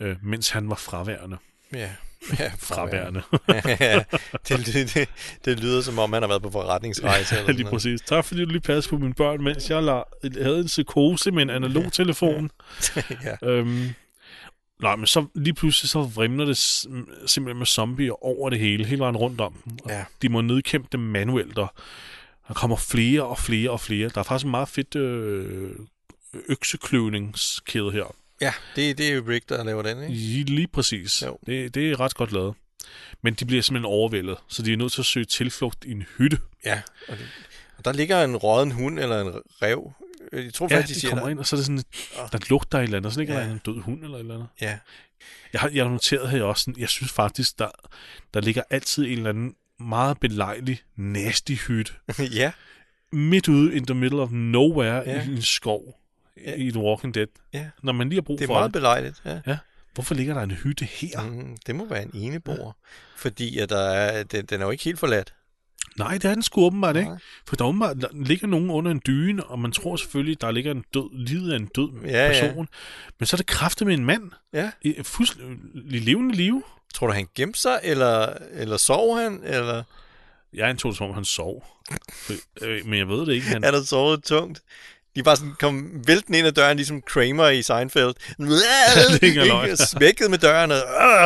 Øh, mens han var fraværende.
ja. ja
Fraværende.
ja, det, det, det, det lyder som om, han har været på forretningsrejse. eller sådan
lige præcis. Tak fordi du lige passede på mine børn, mens jeg la- havde en psykose med en analog telefon.
ja.
øhm, nej, men så lige pludselig så vrimler det simpelthen med zombier over det hele, hele vejen rundt om dem.
Ja.
De må nedkæmpe dem manuelt, og der kommer flere og flere og flere. Der er faktisk en meget fedt øh, øksekløvningskæde her.
Ja, det, det er jo Rick, der laver den, ikke?
Lige, præcis.
Jo.
Det, det er ret godt lavet. Men de bliver simpelthen overvældet, så de er nødt til at søge tilflugt i en hytte.
Ja, og, det, og der ligger en råden hund eller en rev. Jeg tror
Ja,
faktisk, de
de
siger,
kommer
der,
ind, og så er det sådan, der lugter et eller andet. Så ligger
Ja.
der en død hund eller et eller andet.
ja,
Jeg har, jeg har noteret her også, sådan, jeg synes faktisk, der, der ligger altid en eller anden meget belejlig, nasty hytte.
ja,
Midt ude in the middle of nowhere
ja.
i en skov.
Ja.
Ja. I The Walking Dead.
ja.
Når man lige har brug
Det er
for
meget
det.
belejligt, ja.
Hvorfor ligger der en hytte her? Mm.
Det må være en eneboer. Fordi at der er, den, den er jo ikke helt forladt.
Nej, det er den sgu åbenbart ikke.
Nej.
For der, er åbenbart, der ligger nogen under en dyne, og man tror selvfølgelig, der ligger en død, livet af en død
Ja, ja.
person. Men så er det kraftet med en mand.
Ja.
I fuldstændig levende liv.
Tror du, han gemte sig, eller, eller sov han, eller
Jeg antog det, som om han sov. Øh, Men jeg ved det ikke. Han,
er der sovet tungt? De bare sådan kom væltende ind ad døren, ligesom Kramer i Seinfeld.
løgn.
Smækket med døren, og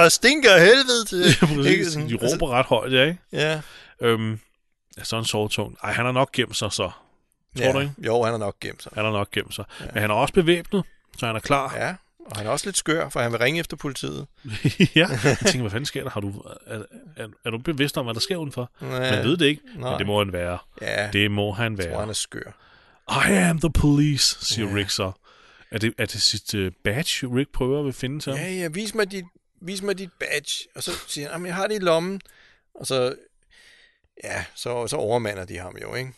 "Åh, stinker helvede til.
Ja,
Ikke
præcis.
sådan,
De
altså-
råber ret højt, ja, ikke?
Ja,
Øhm, ja, så han sovetung. Ej, han har nok gemt sig så. Tror
ja.
du ikke?
Jo, han har nok gemt sig.
Han har nok gemt sig. Ja. Men han er også bevæbnet, så han er klar.
Ja, og han er også lidt skør, for han vil ringe efter politiet.
ja. Jeg tænker, hvad fanden sker der? Har du, er, er, er du bevidst om, hvad der sker udenfor?
Ja.
Man ved det ikke,
Nej.
men det må han være.
Ja,
Det må han
jeg tror,
være.
han er skør.
I am the police, siger
Ja.
Rick så. Er det, er det sit uh, badge, Rick prøver at finde til ham?
Ja, ja, vis mig dit, vis mig dit badge. Og så siger han, "Jamen, jeg har det i lommen. Og så, ja, så, så overmander de ham jo, ikke?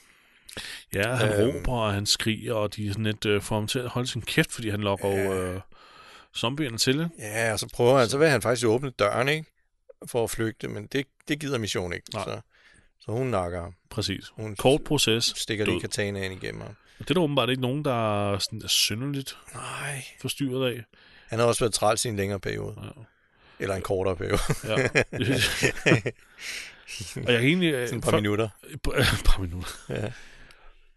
Ja, han
Øhm.
råber, og han skriger, og de er sådan lidt, uh, får ham til at holde sin kæft, fordi han lokker
Ja.
uh, zombierne til. ikke?
Ja, og så prøver han, så vil han faktisk åbne døren, ikke? For at flygte, men det, det gider mission ikke.
Nej.
Så, så hun nakker ham.
Præcis.
Hun
Kort proces.
stikker lige katanaen igennem ham.
Det er der åbenbart ikke nogen, der er, sådan, er synderligt
Nej.
forstyrret af.
Han har også været træls i en længere periode.
Ja.
Eller en kortere periode.
Ja. og jeg kan egentlig...
Sådan et par
før-
minutter.
Et par, et par minutter.
Ja.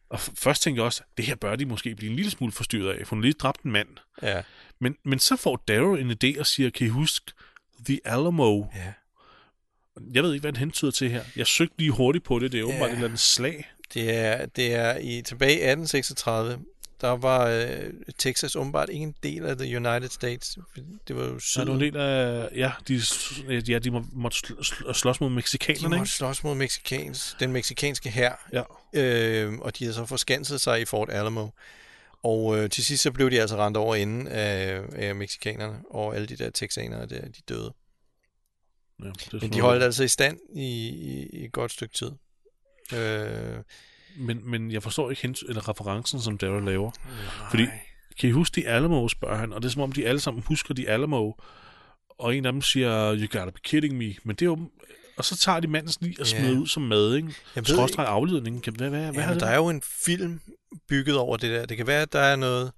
Og først tænkte jeg også, det her bør de måske blive en lille smule forstyrret af, for hun lige dræbt en mand.
Ja.
Men, men så får Daryl en idé og siger, kan I huske The Alamo?
ja.
Jeg ved ikke, hvad den hentyder til her. Jeg søgte lige hurtigt på det. Det er åbenbart
Ja.
et eller andet slag.
Det er, det er i tilbage i 1836, der var øh, Texas åbenbart ikke en del af the United States. Det var jo syd.
er nogle del af... Ja, de, ja, de må, måtte sl- sl- slås mod
de
mexikanerne,
måtte
ikke?
slås mod mexikans, den meksikanske hær,
Ja.
øh, og de havde så forskanset sig i Fort Alamo. Og øh, til sidst så blev de altså rendt over inden af, af meksikanerne, og alle de der texanere der, de døde.
Ja det
Men de holdt altså i stand i, i, i et godt stykke tid. Øh,
Men, men jeg forstår ikke hent- eller referencen, som Daryl laver. Fordi, kan I huske de Alamo, spørger han, og det er som om, de alle sammen husker de Alamo, og en af dem siger, you gotta be kidding me, men det er jo, og så tager de mandens lige og
Ja.
smider ud som mad, ikke?
Jeg ved
Skråstreg afledning. Kan, hvad, hvad, hvad
Ja,
er det?
der er jo en film bygget over det der. Det kan være, at der er noget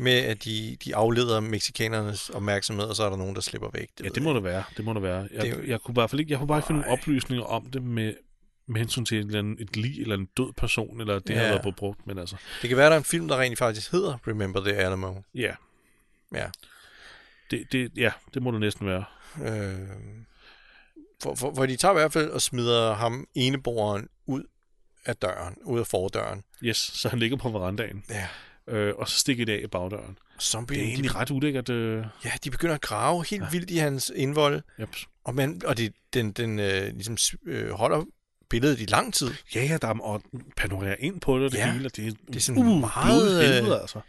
med, at de, de afleder mexikanernes opmærksomhed, og så er der nogen, der slipper væk.
Ja,
ved
det må det være. Det må det være. Jeg,
Det jo-
jeg kunne i hvert fald ikke, jeg kunne bare ikke finde nogle oplysninger om det med, med hensyn til et, eller andet, et lig eller en død person, eller det ja. har
Ja.
været på brugt, men altså,
Det kan være, der er en film, der rent faktisk hedder Remember the Alamo.
ja.
Ja.
Det, det, ja, det må det næsten være.
Øh, for, for, for de tager i hvert fald og smider ham eneboeren ud af døren, ud af fordøren.
Yes, så han ligger på verandaen,
Ja.
Øh, og så stikker det af i bagdøren.
Zombie,
Det er egentlig ret ulækkert. Øh,
Ja, de begynder at grave helt ja. vildt i hans indvold,
yep.
og, man, og det, den, den øh, ligesom øh, holder billedet i lang tid.
Ja, ja, der er, og panorerer ind på det, og det
Ja,
hele, og det er,
det er sådan
uh,
meget,
helvede, altså.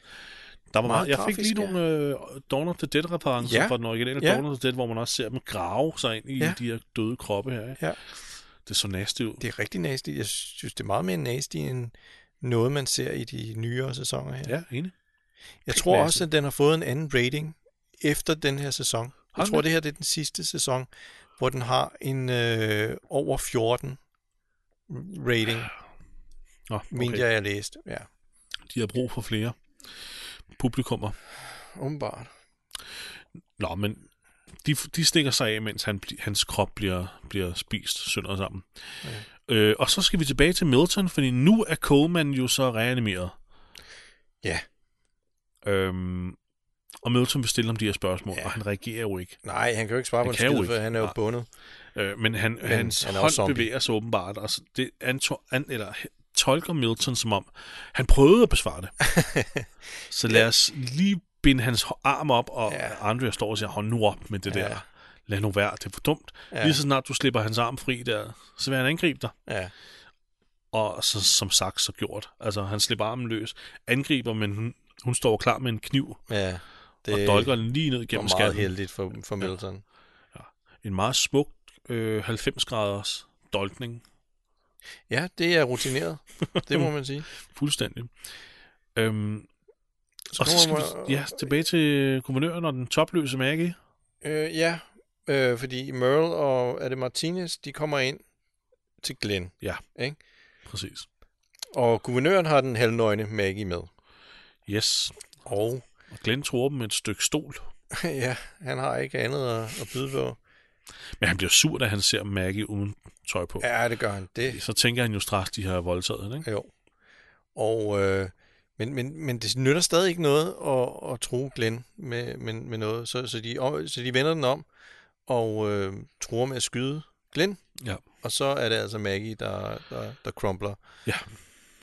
Der var meget,
meget
jeg fik lige
grafisk,
nogle øh, Dawn of the Dead-referencer
Ja.
fra den originale
Ja.
Dawn of the Dead, hvor man også ser dem grave sig ind i
Ja.
de her døde kroppe her. Ikke?
Ja.
Det så nasty ud.
Det er rigtig nasty. Jeg synes, det er meget mere nasty end noget, man ser i de nyere sæsoner her.
Ja, enig.
Jeg tror også, at den har fået en anden rating efter den her sæson. Jeg tror,
det?
her det er den sidste sæson, hvor den har en øh, over 14 rating,
Nå,
okay. mente
okay.
jeg, jeg læste. Ja,
De har brug for flere publikummer.
umiddelbart.
Nå, men de, de stikker sig af, mens han, hans krop bliver, bliver spist sønder sammen.
Ja.
Øh, og så skal vi tilbage til Milton, fordi nu er Coleman jo så reanimeret.
Ja.
Øhm, og Milton vil stille ham de her spørgsmål,
Ja.
og han reagerer jo ikke.
Nej, han kan jo ikke svare på en skid, for han er jo
Nej.
bundet.
Øh, men han, men hans
han
hånd
zombie.
bevæger sig åbenbart, og det anto, an, eller, tolker Milton som om, han prøvede at besvare det. så lad os lige binde hans arm op, og
ja.
Andrea står og siger, hold nu op med det
Ja.
der. Lad nu være, det er for dumt.
Ja.
Ja. Lige så snart du slipper hans arm fri der, så vil han angribe dig.
Ja,
Og så, som sagt, så gjort. Altså, han slipper armen løs, angriber, men hun, hun står klar med en kniv,
ja.
det og dolker den lige ned
var
gennem
meget
skallen.
heldigt for, for Milton.
En meget smuk øh, 90-graders dolkning.
Ja, det er rutineret. Det må man sige.
Fuldstændig. Øhm,
Så
og så skal vi ja, tilbage til guvernøren og den topløse Maggie.
Øh, ja, øh, fordi Merle og er det Martinez, de kommer ind til Glenn.
Præcis.
Og guvernøren har den halvnøgne Maggie med.
Yes.
Og
Glenn tror dem med et stykke stol.
ja, han har ikke andet at, at byde på.
Men han bliver sur, da han ser Maggie uden tøj på.
Ja, det gør han. Det,
Så tænker han jo straks, de har voldtaget hende, ikke?
jo. Og, øh, men, men, men det nytter stadig ikke noget at, at tro Glenn med, med, med noget. Så, så, de, så de vender den om og øh, tror med at skyde Glenn.
Ja.
Og så er det altså Maggie, der, der, der crumpler.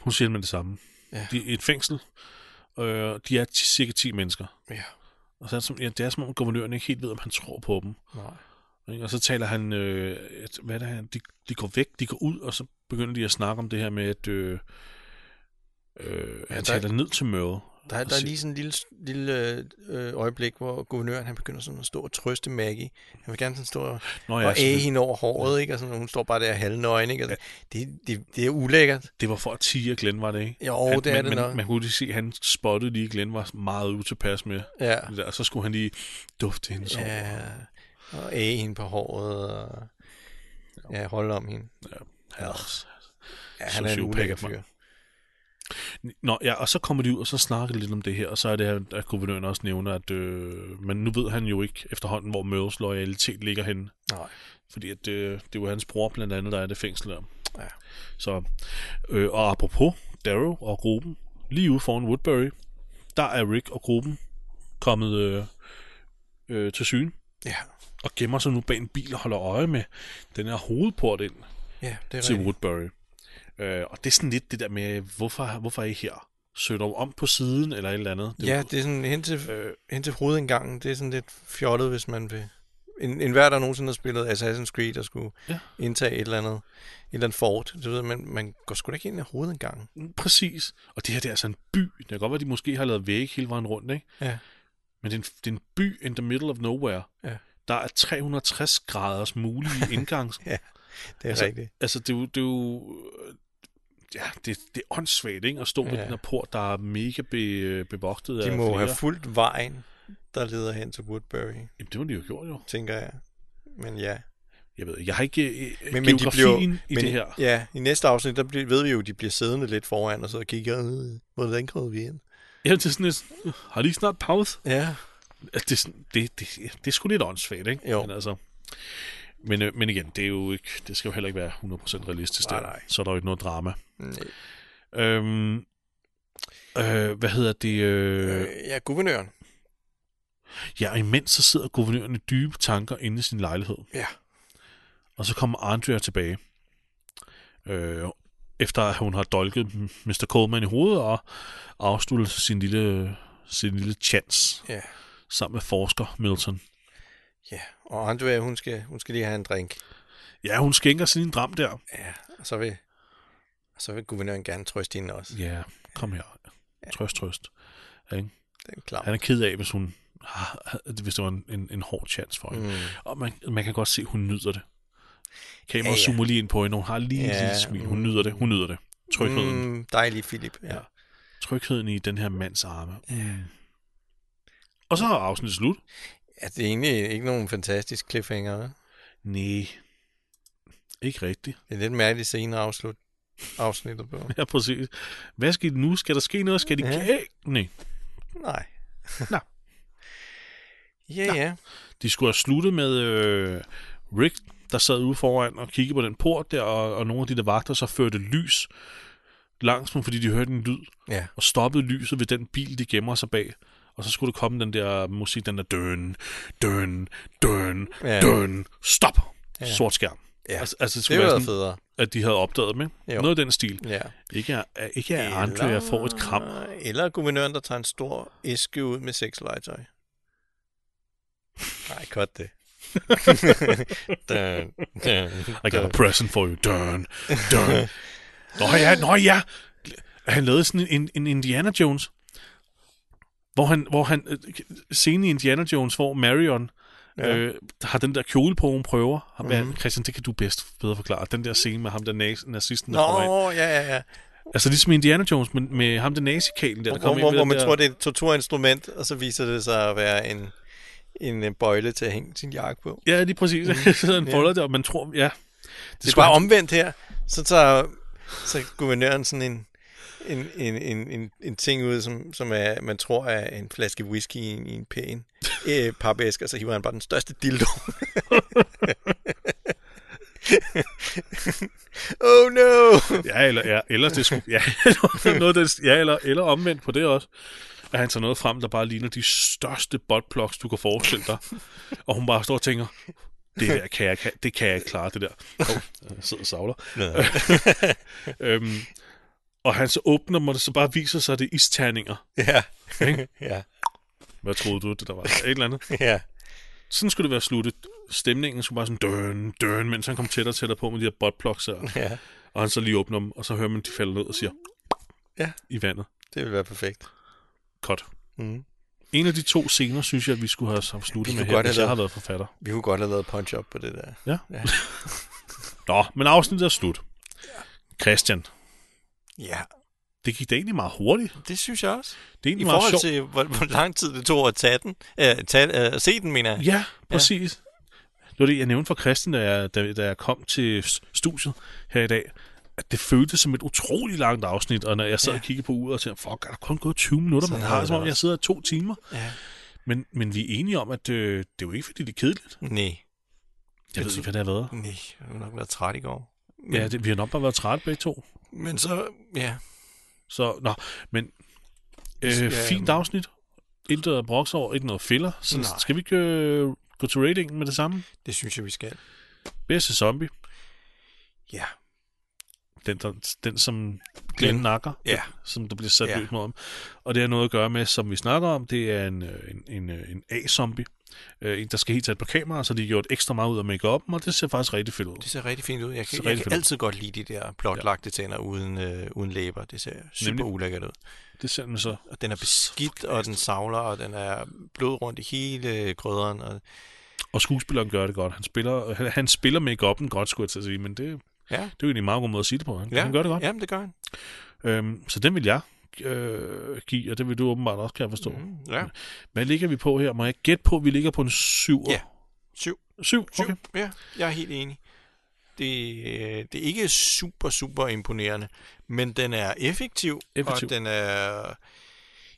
Hun siger med det samme. Ja. De, et fængsel. Øh, de er cirka 10 mennesker.
Ja.
Og så er det, som, ja, det er som om guvernøren ikke helt ved, om han tror på dem.
Nej.
Og så taler han, øh, at, hvad er det her, de, de går væk, de går ud, og så begynder de at snakke om det her med, at øh, øh, han
der-
taler ned til Merle.
Der, er-
Og
der er lige sådan en lille, lille øh, øjeblik, hvor guvernøren han begynder sådan at stå og trøste Maggie. Han vil gerne sådan stå og,
Nå,
ja,
ja,
og æge hende over håret, ikke? Og sådan, hun står bare der halvnøgen, ikke? Altså, det, det, det er ulækkert.
det var for at tige Glenn, var det ikke?
Jo,
han,
det er
men,
det nok.
Man kunne lige se, at han spottede lige, at Glenn var meget utilpas med
Ja.
det der. Og så skulle han lige dufte hendes hår.
ja. Og æge hende på håret, og ja, holde om hende.
Han er også-
Ja, han er en ulækker fyr.
Nå, ja, og så kommer de ud, og så snakker de lidt om det her, og så er det, her, at guvernøren også nævner, at øh, men nu ved han jo ikke efterhånden, hvor Merles loyalitet ligger henne.
Nej.
Fordi at, øh, det er jo hans bror blandt andet, der er det fængsel der.
Ja.
Så, øh, og apropos Darrow og gruppen, lige ude foran Woodbury, der er Rick og gruppen kommet øh, øh, til syn,
Ja,
og gemmer sig nu bag en bil og holder øje med den her hovedport ind
ja det er
til
rigtigt.
Woodbury. Øh, og det er sådan lidt det der med, hvorfor, hvorfor er I her? Søger du om på siden, eller et eller andet? Det,
Ja, det er sådan hen til,
Øh,
hen til hovedindgangen. Det er sådan lidt fjollet, hvis man vil... En, en hver, der nogensinde har spillet Assassin's Creed og skulle
Ja.
ja. indtage et eller andet, et eller andet fort, du ved, man, man går sgu da ikke ind i hovedindgangen.
præcis. Og det her, det er altså en by. Det kan godt være, at de måske har lavet væg hele vejen rundt, ikke?
Ja.
Men det er, en, det er en by in the middle of nowhere.
Ja.
Der er 360 graders mulige indgangs.
Det er
altså,
rigtigt.
altså, det er jo... Det er jo ja, det, det er åndssvagt, ikke? At stå ja. ved den her port, der er mega be, bevogtet
De
af
må
flere.
have fulgt vejen, der leder hen til Woodbury,
Jamen, det må de jo gjort, jo.
tænker jeg. Men ja.
Jeg ved jeg har ikke øh,
Men, men de bliver,
i
men,
det her.
Ja, i næste afsnit, der bliver, ved vi jo, at de bliver siddende lidt foran og så kigger, øh, hvordan kommer vi ind?
Ja, det er sådan lidt, har de snart pause?
Ja,
Altså, det, er sådan- det, det, det er sgu lidt åndssvagt, ikke?
Jo.
Men, altså, men, øh, men igen, det er jo ikke, det skal jo heller ikke være 100% realistisk
Nej,
der.
nej.
Så er der jo ikke noget drama.
Nej.
Øhm, øh, hvad hedder det? Øh,
Øh, ja, guvernøren.
ja, og imens så sidder guvernøren i dybe tanker inde i sin lejlighed.
Ja.
Og så kommer Andrea tilbage. Øh, efter at hun har dolket Mr. Coleman i hovedet og afsluttet sin lille, sin lille chance
Ja.
sammen med forsker Milton.
Ja, og Andrea, hun skal, hun skal lige have en drink.
Ja, hun skænker sin en dram der.
Ja, og så vil, og så vil guvernøren gerne trøste hende også.
Ja, kom her. Trøst, trøst. Ikke?
Det er klart.
Han er ked af, hvis hun hvis det var en, en, en hård chance for hende.
Mm.
Og man, man kan godt se, at hun nyder det. Kameraet
Ja,
ja,
ja.
zoomer lige ind på hende, hun har lige ja,
Ja,
en lille smil. Hun nyder det, hun nyder det. Trygheden, mm.
Dejlig Philip. Ja.
Ja. trygheden i den her mands arme. Mm. Og så er afsnittet slut.
Ja, det er egentlig ikke nogen fantastisk cliffhanger.
Nej, ikke rigtigt.
Det er lidt mærkeligt scene at afslutte afsnittet på.
Ja, præcis. Hvad skal nu? Skal der ske noget? Skal de
Ja.
Nej.
Nej.
Nå.
Ja, ja.
De skulle have sluttet med øh, Rick, der sad ude foran og kiggede på den port der, og, og nogle af de der vagter så førte lys langs dem, fordi de hørte en lyd,
Ja.
og stoppede lyset ved den bil, de gemmer sig bag. Og så skulle der komme den der musik, den der døn, døn, døn,
Ja.
døn, stop!
Ja.
Sort skærm.
Ja.
Altså, altså det
Det
skulle
ville
være sådan,
federe.
at de havde opdaget dem, ikke?
Jo.
Noget af den stil.
Ja.
Ikke at, ikke at Andrea får et kram.
Eller guvernøren, der tager en stor æske ud med sexlegetøj. Nej, cut det. dun, dun,
I got a present for you. Dun, dun. Nå ja, nå ja. Han lavede sådan en, en Indiana Jones. Hvor han, hvor han øh, scenen i Indiana Jones, hvor Marion
Ja.
ja. øh, har den der kjole på, hun prøver.
Mhm.
mm. Christian, det kan du bedst bedre forklare. Den der scene med ham, der nazisten, der kommer ind.
Nå, ja, ja, ja.
Altså ligesom Indiana Jones, men med ham, der nazikalen der, der kommer
hvor, hvor
med
man
den
tror,
der...
det er et torturinstrument, og så viser det sig at være en, en øh, bøjle til at hænge sin jakke på.
Ja, lige præcis. Mm. så
Ja.
folder det, og man tror, ja.
Det er
skulle
bare omvendt her. Så tager så guvernøren sådan en, en, en, en, en, en ting ud, som, som er, man tror er en flaske whisky i en, i en pæn øh, papæske, og så hiver han bare den største dildo. oh no!
Ja, eller, ja, eller det skulle, ja, noget, den- ja, eller, eller omvendt på det også. At han tager noget frem, der bare ligner de største buttplugs, du kan forestille dig. Og hun bare står og tænker, det der kan jeg, kan, det kan jeg klare, det der. Oh, jeg sidder og savler. øhm, og han så åbner dem, og det så bare viser sig, at det er isterninger.
Ja.
Ikke?
ja.
Hvad troede du, det der var? Et eller andet.
Ja.
Sådan skulle det være sluttet. Stemningen skulle bare sådan døn, døn, mens han kom tættere og tættere på med de her buttplugs her.
Ja.
Og han så lige åbner dem, og så hører man, de falder ned og siger
Ja.
i vandet.
Det vil være perfekt.
Cut.
Mm.
En af de to scener, synes jeg, at vi skulle have sluttet med her,
godt
hvis jeg
lavet-
har været forfatter.
Vi kunne godt have lavet punch-up på det der.
Ja.
Ja.
Nå, men afsnittet er slut. Christian,
Ja,
det gik da egentlig meget hurtigt.
det synes jeg også.
Det er
I forhold
sjovt.
til, hvor, hvor lang tid det tog at tage den. Øh, tage, øh, se den, mener jeg.
Ja, præcis. Det var det, jeg nævnte for Christian, da jeg, da, da jeg kom til studiet her i dag, at det føltes som et utrolig langt afsnit, og når jeg sad
Ja.
og kiggede på uret og tænkte, fuck, er der kun gået 20 minutter? Man har
jeg
som om, jeg sidder i to timer.
Ja.
Men, men vi er enige om, at øh, det er jo ikke, fordi det er kedeligt.
Nej.
Jeg ved ikke, hvad det har været.
Nej, jeg har nok været træt i går. Men,
Ja, det, vi har nok bare været trætte begge to.
Men så, ja.
Så, nå, men øh,
Ja,
fint afsnit. Intet af broks over, ikke noget filler. Så
Nej.
skal vi ikke øh, gå til ratingen med det samme?
Det synes jeg, vi skal.
Bedste zombie.
Ja.
Den, der, den som Glenn
Glenn.
nakker.
Ja.
Som der bliver sat
Ja.
løs mod ham. Og det har noget at gøre med, som vi snakker om, det er en, øh, en, en, øh, en A-zombie. Øh, en, der skal helt tæt på kamera, så de har gjort ekstra meget ud af make og det ser faktisk rigtig fedt ud.
Det ser rigtig fint ud. Jeg kan, jeg kan altid godt lide de der blotlagte tænder uden, øh, uden læber. Det ser super
Nemlig.
ulækkert ud.
Det ser man så.
Og den er beskidt, og den savler, og den er blod rundt i hele grøderen. Og,
Og skuespilleren gør det godt. Han spiller, han, han spiller make-up'en godt, skulle jeg til at sige, men det, det
ja,
er jo egentlig en meget god måde at sige det på. Han,
ja,
han gør det godt.
Jamen, det gør han.
Øhm, så den vil jeg øh, give, og det vil du åbenbart også, kan jeg forstå. Mm.
Ja.
Hvad ligger vi på her? Må jeg gætte på, at vi ligger på en 7?
Ja. Syv.
Syv?
Syv.
Okay.
Ja, jeg er helt enig. Det, øh, det er ikke super, super imponerende, men den er effektiv,
Effektiv.
og den er...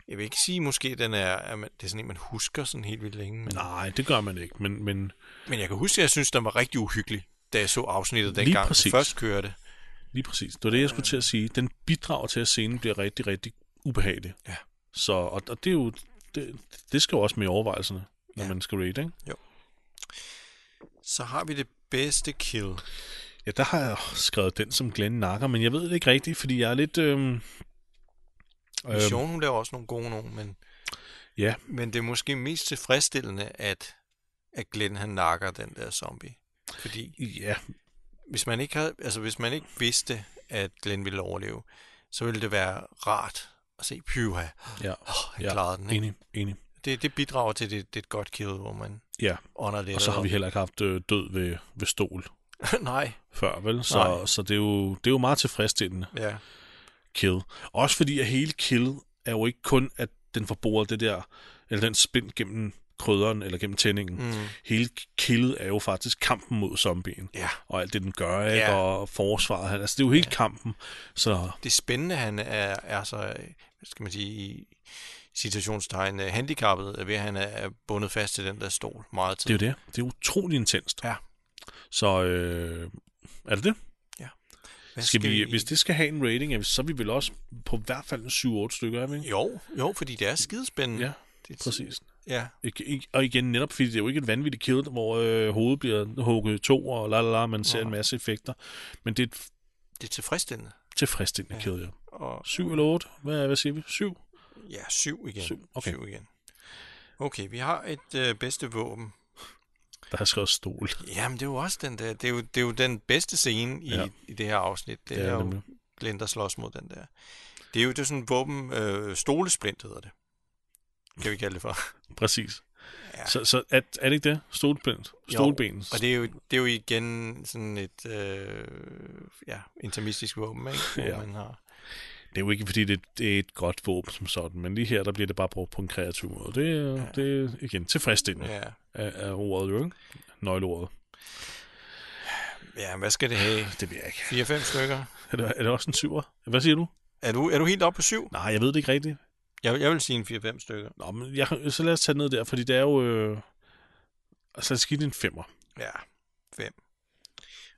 Jeg vil ikke sige, måske den er, at man, det er sådan en, man husker sådan helt vildt længe. Men,
Nej, det gør man ikke, men, men
men jeg kan huske, at jeg synes, den var rigtig uhyggelig, da jeg så afsnittet
Lige
dengang,
præcis.
den først kørte.
Lige præcis. Det var det, jeg skulle til at sige. Den bidrager til, at scenen bliver rigtig, rigtig ubehagelig.
Ja.
Så, og, og det er jo, det, det skal jo også med i overvejelserne, når
Ja.
man skal rate, ikke?
Så har vi det bedste kill.
Ja, der har jeg skrevet den som Glenn Nakker, men jeg ved det ikke rigtigt, fordi jeg er lidt... Øhm, øhm,
Mission, hun laver også nogle gode nogen, men,
ja,
men det er måske mest tilfredsstillende, at, at Glenn han nakker den der zombie. Fordi
ja,
hvis man ikke havde, altså hvis man ikke vidste, at Glenn ville overleve, så ville det være rart at se, pyha,
ja,
oh, han
Ja,
klarede den. Ikke?
enig, enig.
Det, det bidrager til, det, det er et godt kill, hvor man
Ja,
ånder lidt.
og så har vi heller ikke haft øh, død ved, ved stol
Nej,
før, vel?
Nej.
Så, så det, er jo, det er jo meget tilfredsstillende.
ja.
kill. Også fordi, at hele kill er jo ikke kun, at den får boret det der, eller den spind gennem krydderen, eller gennem tændingen. Mm. Hele killet er jo faktisk kampen mod zombien,
ja.
og alt det, den gør, ikke?
Ja.
og forsvaret. Altså, det er jo hele ja. kampen. Så
Det spændende, han er, er så, hvad skal man sige, i situationstegn øh, handicappet, ved at han er bundet fast til den der stol meget tid.
det er jo det. Det er utrolig intenst.
Ja.
Så øh, er det det?
Hvad
Skal vi, hvis det skal have en rating, så er vi vel også på hvert fald en 7-8 stykker, er vi ikke?
Jo, jo, fordi det er skidespændende.
Ja,
det,
præcis.
Ja,
ik- Og igen, netop fordi det er jo ikke et vanvittigt kill, hvor øh, hovedet bliver hugget i to, og la la la, man ser
Nej.
en masse effekter. Men det er et
det er tilfredsstillende.
tilfredsstillende
Ja.
kill, ja.
Og,
7 eller 8? Hvad, hvad siger vi? 7?
Ja, syv igen.
Syv, okay.
Syv igen. Okay, vi har et øh, bedste våben.
Der har skrevet stol.
Jamen, det er jo også den der, det er jo, det er jo den bedste scene i,
Ja.
ja. i det her afsnit. Det,
Det er
er, jo. Glenn, der slås mod den der. Det er jo det er sådan en våben, øh, stolesplint hedder det. Kan vi kalde det for.
Præcis.
Ja.
Så, så er, er det ikke det? Stolpind? Stolben?
Og det er, jo, det er jo igen sådan et øh, ja, intermistisk våben, ikke? Hvor
Ja.
man har...
det er jo ikke, fordi det, det er et godt våben som sådan, men lige her, der bliver det bare brugt på en kreativ måde. Det, ja. Det er igen tilfredsstillende
Ja.
af, af ordet, jo ikke? Nøgleordet.
ja, hvad skal det have?
Det ved jeg ikke.
4-5 stykker?
Er det, er det også en syver? Hvad siger du?
Er du, er du helt oppe på 7?
Nej, jeg ved det ikke rigtigt.
Jeg, jeg vil sige en 4-5 stykker.
Nå, men jeg, så lad os tage ned der, fordi det er jo... Øh, altså, lad os give det en femmer.
Ja, 5.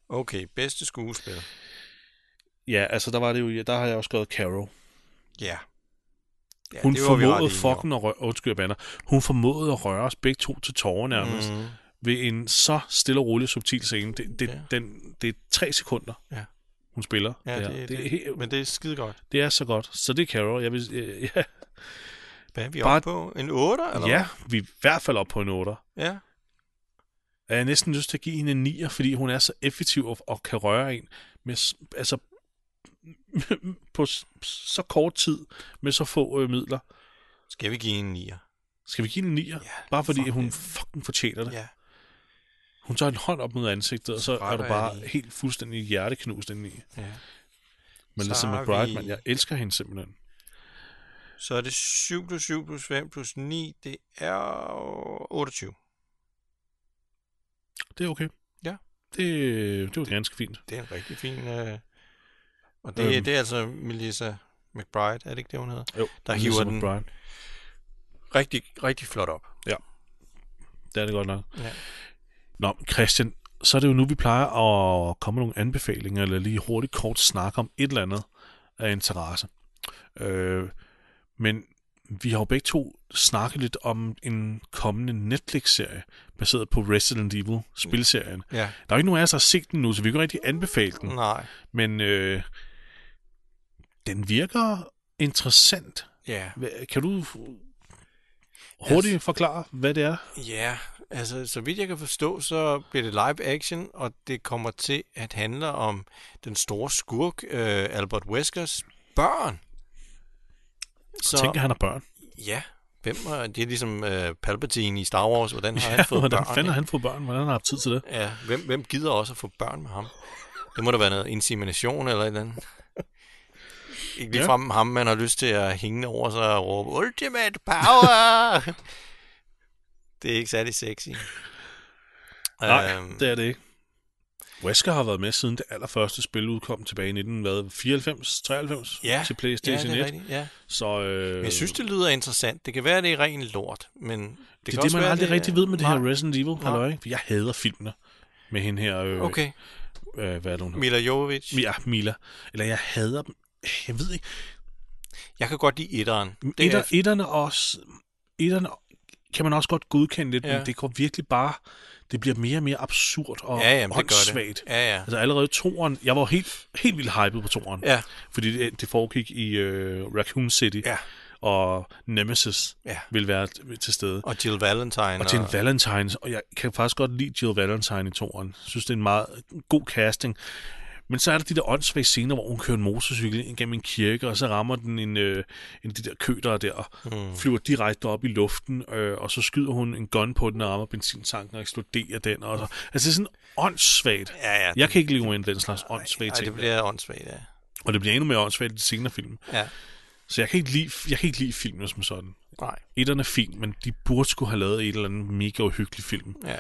Okay, bedste skuespil.
Ja, altså, der var det jo... Der har jeg også skrevet Carol.
Ja. ja
Hun formåede fucking at røre... Undskyld, bander. Hun formåede at røre os begge to til tårer nærmest. Mm. Ved en så stille og rolig subtil scene. Det, det,
ja.
den, det er tre sekunder.
Ja.
Hun spiller.
Ja, det, det,
det, helt-
men det er skide godt.
det er så godt. Så det er Carol. Jeg vil, øh, ja,
Hvad er vi
Bare-
oppe på? En 8, eller
ja, vi er i hvert fald op på en 8.
hvad? Ja.
Jeg er næsten lyst til at give hende en 9, fordi hun er så effektiv og, og kan røre en med, altså, på så kort tid med så få øh, midler.
Skal vi give en 9'er?
Skal vi give en 9'er?
Ja,
Bare fordi
fuck
hun
det.
fucking fortjener det.
Ja.
Hun tager en hånd op mod ansigtet, og så er
retter
du bare
lige.
helt fuldstændig hjerteknust indeni.
ja.
Men
har
McBride,
vi-
man, jeg elsker hende simpelthen.
Så er det 7 plus 7 plus 5 plus 9, det er 28.
Det er okay.
Ja.
Det, det var ganske fint.
Det er en rigtig fin... Øh... Og det,
Øhm.
det er altså Melissa McBride, er det ikke det, hun hedder?
Jo,
Der
Melissa
hiver den
McBride.
rigtig, rigtig flot op.
Det er det godt nok.
Ja.
Nå, Christian, så er det jo nu, vi plejer at komme med nogle anbefalinger, eller lige hurtigt kort snakke om et eller andet af interesse. Øh, men vi har jo begge to snakket lidt om en kommende Netflix-serie, baseret på Resident Evil, spilserien.
Ja.
Der er jo ikke nogen af os, der har set den nu, så vi kan ikke rigtig anbefale den.
Nej.
Men øh, den virker interessant.
Ja.
Kan du hurtigt forklare, hvad det er?
Ja, altså så vidt jeg kan forstå, så bliver det live action, og det kommer til at handle om den store skurk, øh, Albert Weskers børn. Så,
Tænker han har børn.
ja, hvem er, det er ligesom øh, Palpatine i Star Wars, hvordan har han fået
Hvordan
børn? ikke?
han fået børn? Hvordan har han haft tid til det?
Ja, hvem, hvem gider også at få børn med ham? Det må da være noget insemination eller et eller andet. Ikke ligefrem ham, man har lyst til at hænge over sig og råbe, Ultimate Power! Det er ikke særlig sexy.
Nej,
Øhm,
det er det ikke. Wesker har været med siden det allerførste spil udkom tilbage i 1994, 93
Ja,
til
ja,
PlayStation
det er
1.
rigtigt, ja.
Så øh,
Men jeg synes, det lyder interessant. Det kan være, det er ren lort, men det,
det er det, man
være,
aldrig rigtig ved med det
Nej.
her Resident Evil.
Nej.
Halløj. Jeg hader filmene med hende her. Øh,
Okay,
øh, hvad er det, hun?
Mila Jovovich.
Ja, Mila. Eller jeg hader dem. Jeg ved ikke.
Jeg kan godt lide etteren. Det
Etter,
er,
etterne også... Etterne kan man også godt godkende lidt,
Ja.
men det går virkelig bare... Det bliver mere og mere absurd og
ja, jamen, det
åndssvagt.
det. Ja, ja.
Altså allerede toeren, jeg var helt, helt vildt hyped på toeren,
Ja,
fordi det, det foregik i øh, Raccoon City,
ja,
og Nemesis
ja.
vil være til stede.
Og Jill Valentine.
Og til en Valentines, og jeg kan faktisk godt lide Jill Valentine i toeren. Jeg synes, det er en meget god casting. Men så er der de der åndssvage scener, hvor hun kører en motorcykel ind gennem en kirke, og så rammer den en, øh, en de der køder der,
Mm.
flyver direkte op i luften, øh, og så skyder hun en gun på den, og rammer benzintanken og eksploderer den. Og så. Altså, det er sådan åndssvagt.
Ja, ja.
Jeg kan ikke leve med den slags åndssvage ting.
det bliver åndssvagt, ja.
Og det bliver endnu mere åndssvagt i de senere film.
Ja,
Så jeg kan ikke lide, jeg kan ikke lide filmene som sådan.
nej.
Etterne er fint, men de burde skulle have lavet et eller andet mega uhyggeligt film
Ja.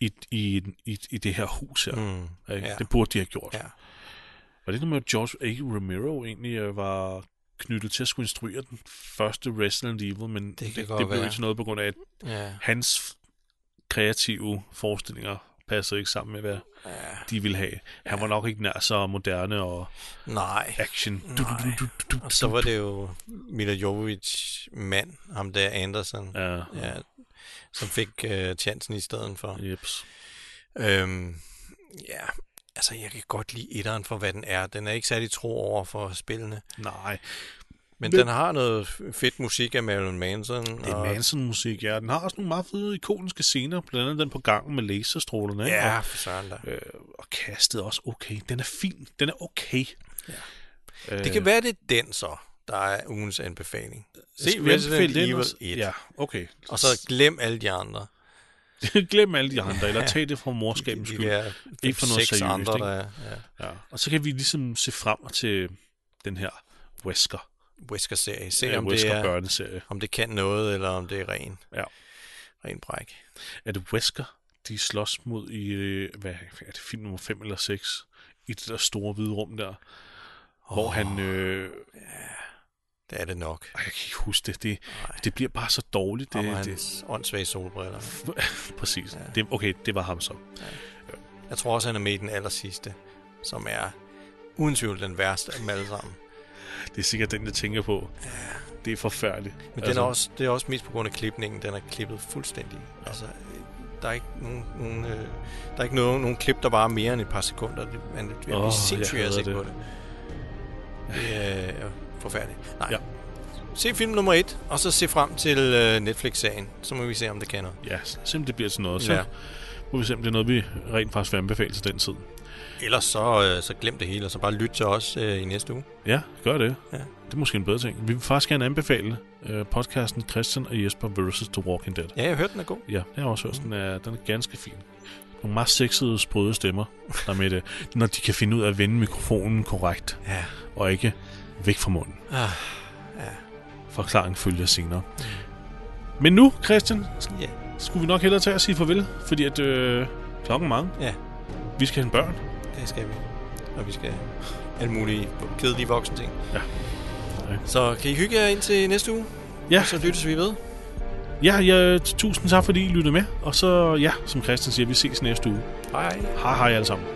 i, i, i, i det her hus her.
Mm. Ja.
Det burde de have gjort.
Ja.
Var det noget med, at George A. Romero egentlig øh, var knyttet til at skulle instruere den første Resident Evil, men det, det, det blev
være.
ikke noget på grund af, at
Ja.
hans kreative forestillinger passede ikke sammen med, hvad
ja.
de ville have. Han var nok ikke nær så moderne og
Nej.
action.
Nej. Og så var det jo Mila Jovovich mand, ham der Anderson,
Ja,
ja, som fik uh, chancen i stedet for.
jeps.
Øhm, ja, altså jeg kan godt lide etteren for, hvad den er. Den er ikke særlig tro over for spillene.
Nej,
Men
Men-
den har noget fedt musik af Marilyn Manson.
det er
og,
Manson-musik, ja. Den har også nogle meget fede ikoniske scener, blandt andet den på gangen med laserstrålerne. ikke?
Ja, for søren da.
Øh, og kastet også okay. Den er fin. Den er okay.
Ja.
Øh,
Det kan være, det er den så, der er ugens anbefaling. Se Resident Evil
også?
1,
Ja, okay.
og så glem alle de andre.
Glem alle de andre, eller tag det fra morskabens skyld.
der
Ikke for noget
seks
seriøst,
andre,
ikke?
der er. Ja.
Ja. Og så kan vi ligesom se frem til den her Wesker,
Wesker-serie. Se,
ja,
om, det
Wesker
er,
børneserie.
om det kan noget, eller om det er ren,
Ja.
ren bræk.
Er det Wesker, de slås mod i, øh, hvad er det, film nummer 5 eller 6? I det der store hvide rum der. Hvor han... Øh,
Det er det nok.
ej, jeg kan ikke huske det. Det, det bliver bare så dårligt.
Det,
Det,
og
det,
hans åndssvage solbriller.
præcis.
Ja.
Det, okay, det var ham så.
Jeg tror også, han er med i den aller sidste, som er uden tvivl den værste af dem alle sammen.
Det er sikkert den, jeg tænker på. Det er forfærdeligt.
Men altså, den er også, det er også mest på grund af klipningen. Den er klippet fuldstændig. Altså, der er ikke nogen, nogen, øh, der er ikke nogen, nogen klip, der var mere end et par sekunder. Det, man bliver
Åh,
oh,
jeg
sindssygt af at se på
det.
det. Det øh, forfærdeligt. Nej. Ja. Se film nummer et, og så se frem til øh, Netflix-serien. Så må vi se, om det kan noget.
Ja, simpelthen det bliver til noget. Så
Ja.
må vi se, om det er noget, vi rent faktisk vil anbefale til den tid.
Ellers så, øh, så glem det hele, og så bare lyt til os øh, i næste uge.
Ja, gør det.
Ja.
Det er måske en bedre ting. Vi vil faktisk gerne anbefale øh, podcasten Christian og Jesper vs. The Walking Dead.
Ja, jeg hørte, den er god.
Ja, det har jeg også hørt. Den er, den er ganske fin. Nogle meget sexede, sprøde stemmer, der er med det, når de kan finde ud af at vende mikrofonen korrekt,
Ja.
og ikke væk fra munden.
Ah,
Forklaring følger senere. Men nu, Christian,
ja.
skulle vi nok hellere tage og sige farvel, fordi at øh, klokken er mange.
Ja.
Vi skal have en børn.
Det skal vi. Og vi skal alle mulige kedelige voksne ting.
Ja. Okay.
Så kan I hygge jer ind til næste uge?
Ja.
Og så lyttes vi ved.
Ja, ja, tusind tak fordi I lyttede med. Og så, ja, som Christian siger, vi ses næste uge.
Hej.
Hej hej alle sammen.